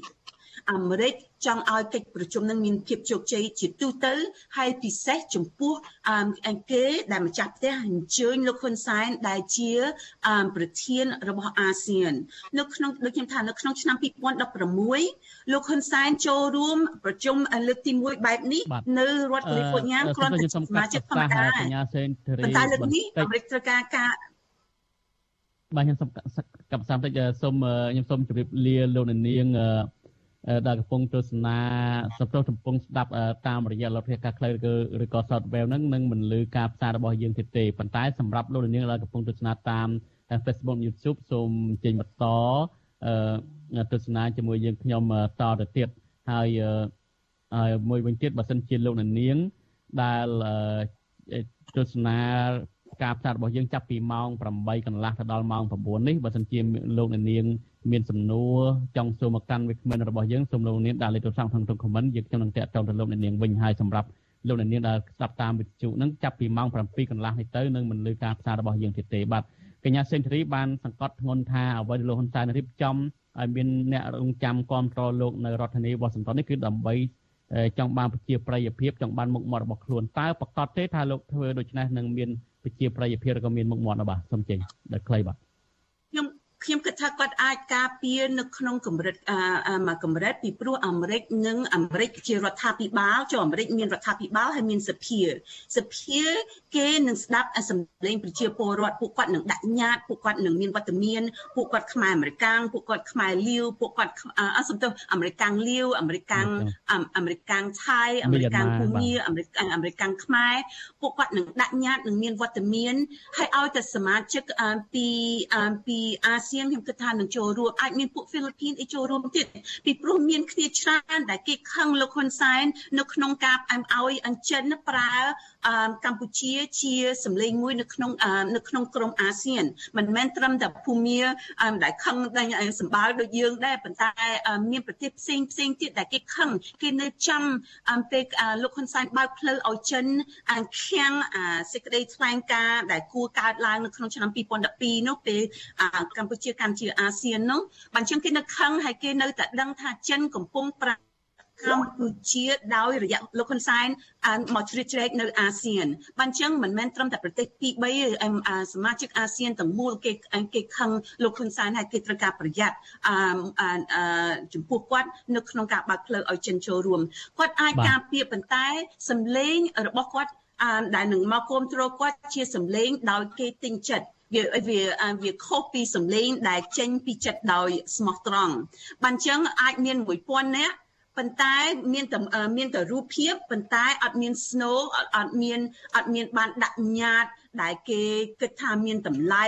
អាមេរិកចង់ឲ្យកិច្ចប្រជុំនឹងមានភាពជោគជ័យជាទូទៅហើយពិសេសចំពោះអង្គគេដែលម្ចាស់ផ្ទះអញ្ជើញលោកហ៊ុនសែនដែលជាប្រធានរបស់អាស៊ាននៅក្នុងដូចខ្ញុំថានៅក្នុងឆ្នាំ2016លោកហ៊ុនសែនចូលរួមប្រជុំលើកទី1បែបនេះនៅរដ្ឋកាលីហ្វ័រញ៉ាគ្រាន់តែសមាជិកធម្មតាប៉ុន្តែលើកនេះអាមេរិកត្រូវការការបាទខ្ញុំសូមកັບសាមតិចសូមខ្ញុំសូមជម្រាបលាលោកនាង ដែលកំពុងទស្សនាសប្រុសកំពុងស្ដាប់តាមរយៈលទ្ធភាពការខ្លីឬឬក៏ software ហ្នឹងនឹងមិនលឺការផ្សាយរបស់យើងទៀតទេប៉ុន្តែសម្រាប់លោកនាងដែលកំពុងទស្សនាតាម Facebook YouTube សូមចេញបន្តទស្សនាជាមួយយើងខ្ញុំតទៅទៀតហើយហើយមួយវិញទៀតបើសិនជាលោកនាងដែលទស្សនា ការផ្សាយរបស់យើងចាប់ពីម៉ោង8កន្លះទៅដល់ម៉ោង9នេះបើសិនជាលោកនាងមានសំណួរចង់សួរមកកាន់វិក្កាមរបស់យើងសូមលោកនាងដាក់លេខទូរស័ព្ទក្នុងក្នុង comment យើងខ្ញុំនឹងតាក់ទងទៅលោកនាងវិញហើយសម្រាប់លោកនាងដែលស្ដាប់តាមវិទ្យុនឹងចាប់ពីម៉ោង7កន្លះនេះទៅនឹងមិនលឺការផ្សាយរបស់យើងទៀតទេបាទកញ្ញាសេនធរីបានសង្កត់ធ្ងន់ថាអ្វីដែលលោកហ៊ុនសែនរៀបចំឲ្យមានអ្នករងចាំគ្រប់គ្រងលោកនៅរដ្ឋធានីវ៉ាស៊ីនតោននេះគឺដើម្បីចង់បានប្រជាប្រិយភាពចង់បានមុខមាត់របស់ខ្លួនតើប្រកាសទេថាលោកធ្វើដូច្នេះនឹងមាន ប្រជាប្រិយភាពឬក៏មានមុខមាត់បាទសូមចេញដល់ខ្លីបាទ ខ្ញុំខ្ញុំគិតថាគាត់អាចការពារនៅក្នុងកម្រិតមួយកម្រិតពីព្រោះអាមេរិកនិងអាមេរិកជារដ្ឋាភិបាលចូលអាមេរិកមានរដ្ឋាភិបាលហើយមានសភាសភាគេនឹងស្ដាប់សម្លេងប្រជាពលរដ្ឋពួកគាត់នឹងដាក់ញត្តិពួកគាត់នឹងមានវត្តមានពួកគាត់ខ្មែរអាមេរិកាំងពួកគាត់ខ្មែរលាវពួកគាត់អសំទោសអាមេរិកាំងលាវអាមេរិកាំងអាមេរិកាំងថៃអាមេរិកាំងភូមាអាមេរិកាំងអាមេរិកាំងខ្មែរពួកគាត់នឹងដាក់ញត្តិនឹងមានវត្តមានហើយឲ្យតែសមាជិកពីពីអាស៊ានខ្ញុំគិតថានឹងចូលរួមអាចមានពួកហ្វីលីពីនអីចូលរួមទៀតពីព្រោះមានគ្នាច្រើនដែលគេខឹងលោកហ៊ុនសែននៅក្នុងការផ្អែមឲ្យអញ្ចិនប្រើ កម្ពុជាជាសម្លេងមួយនៅក្នុងនៅក្នុងក្រុមអាស៊ានមិនមែនត្រឹមតែភូមាដែលខឹងដែលសម្បាល់ដូចយើងដែរប៉ុន្តែមានប្រទេសផ្សេងផ្សេងទៀតដែលគេខឹងគេនៅចាំពេលលោកហ៊ុនសែនបើកផ្លូវឲ្យចិនខាំងសេចក្តីថ្លែងការណ៍ដែលគួរកើតឡើងនៅក្នុងឆ្នាំ2012នោះពេលកម្ពុជាកាន់ជាអាស៊ាននោះបើអញ្ចឹងគេនៅខឹងហើយគេនៅតែដឹងថាចិនកំពុងប្រា កម្ពុជាដោយរយៈលោកហ៊ុនសែនមកជ្រៀតជ្រែកនៅអាស៊ានបានអញ្ចឹងមិនមែនត្រឹមតែប្រទេសទី3សមាជិកអាស៊ានទាំងមូលគេគេខឹងលោកហ៊ុនសែនហើយគេត្រូវការប្រយ័ត្នចំពោះគាត់នៅក្នុងការបើកផ្លូវឲ្យចិនចូលរួមគាត់អាចការពារប៉ុន្តែសម្លេងរបស់គាត់ដែលនឹងមកគ្រប់គ្រងគាត់ជាសម្លេងដោយគេទិញចិត្តវាវាវាខុសពីសម្លេងដែលចេញពីចិត្តដោយស្មោះត្រង់បានអញ្ចឹងអាចមាន1000នាក់ ប៉ុន្តែមានតែមានតែរូបភាពប៉ុន្តែអត់មាន snow អត់មានអត់មានបានដាក់ញត្តិដែលគេគិតថាមានតម្លៃ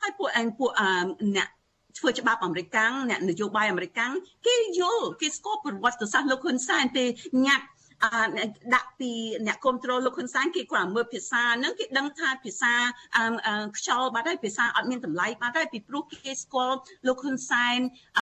ហើយពួកអែងពួកអ្នកធ្វើច្បាប់អាមេរិកអ្នកនយោបាយអាមេរិកគេយល់គេស្គាល់ប្រវត្តិសាស្ត្រលោកហ៊ុនសែនពេលញ៉ាត់ដាក់ពីអ្នកគ្រប់គ្រងលោកហ៊ុនសែនគេគ្រាន់មើលភាសាហ្នឹងគេដឹងថាភាសាខ្យល់បាត់ហើយភាសាអត់មានតម្លៃបាត់ហើយពីព្រោះគេស្គាល់លោកហ៊ុនសែន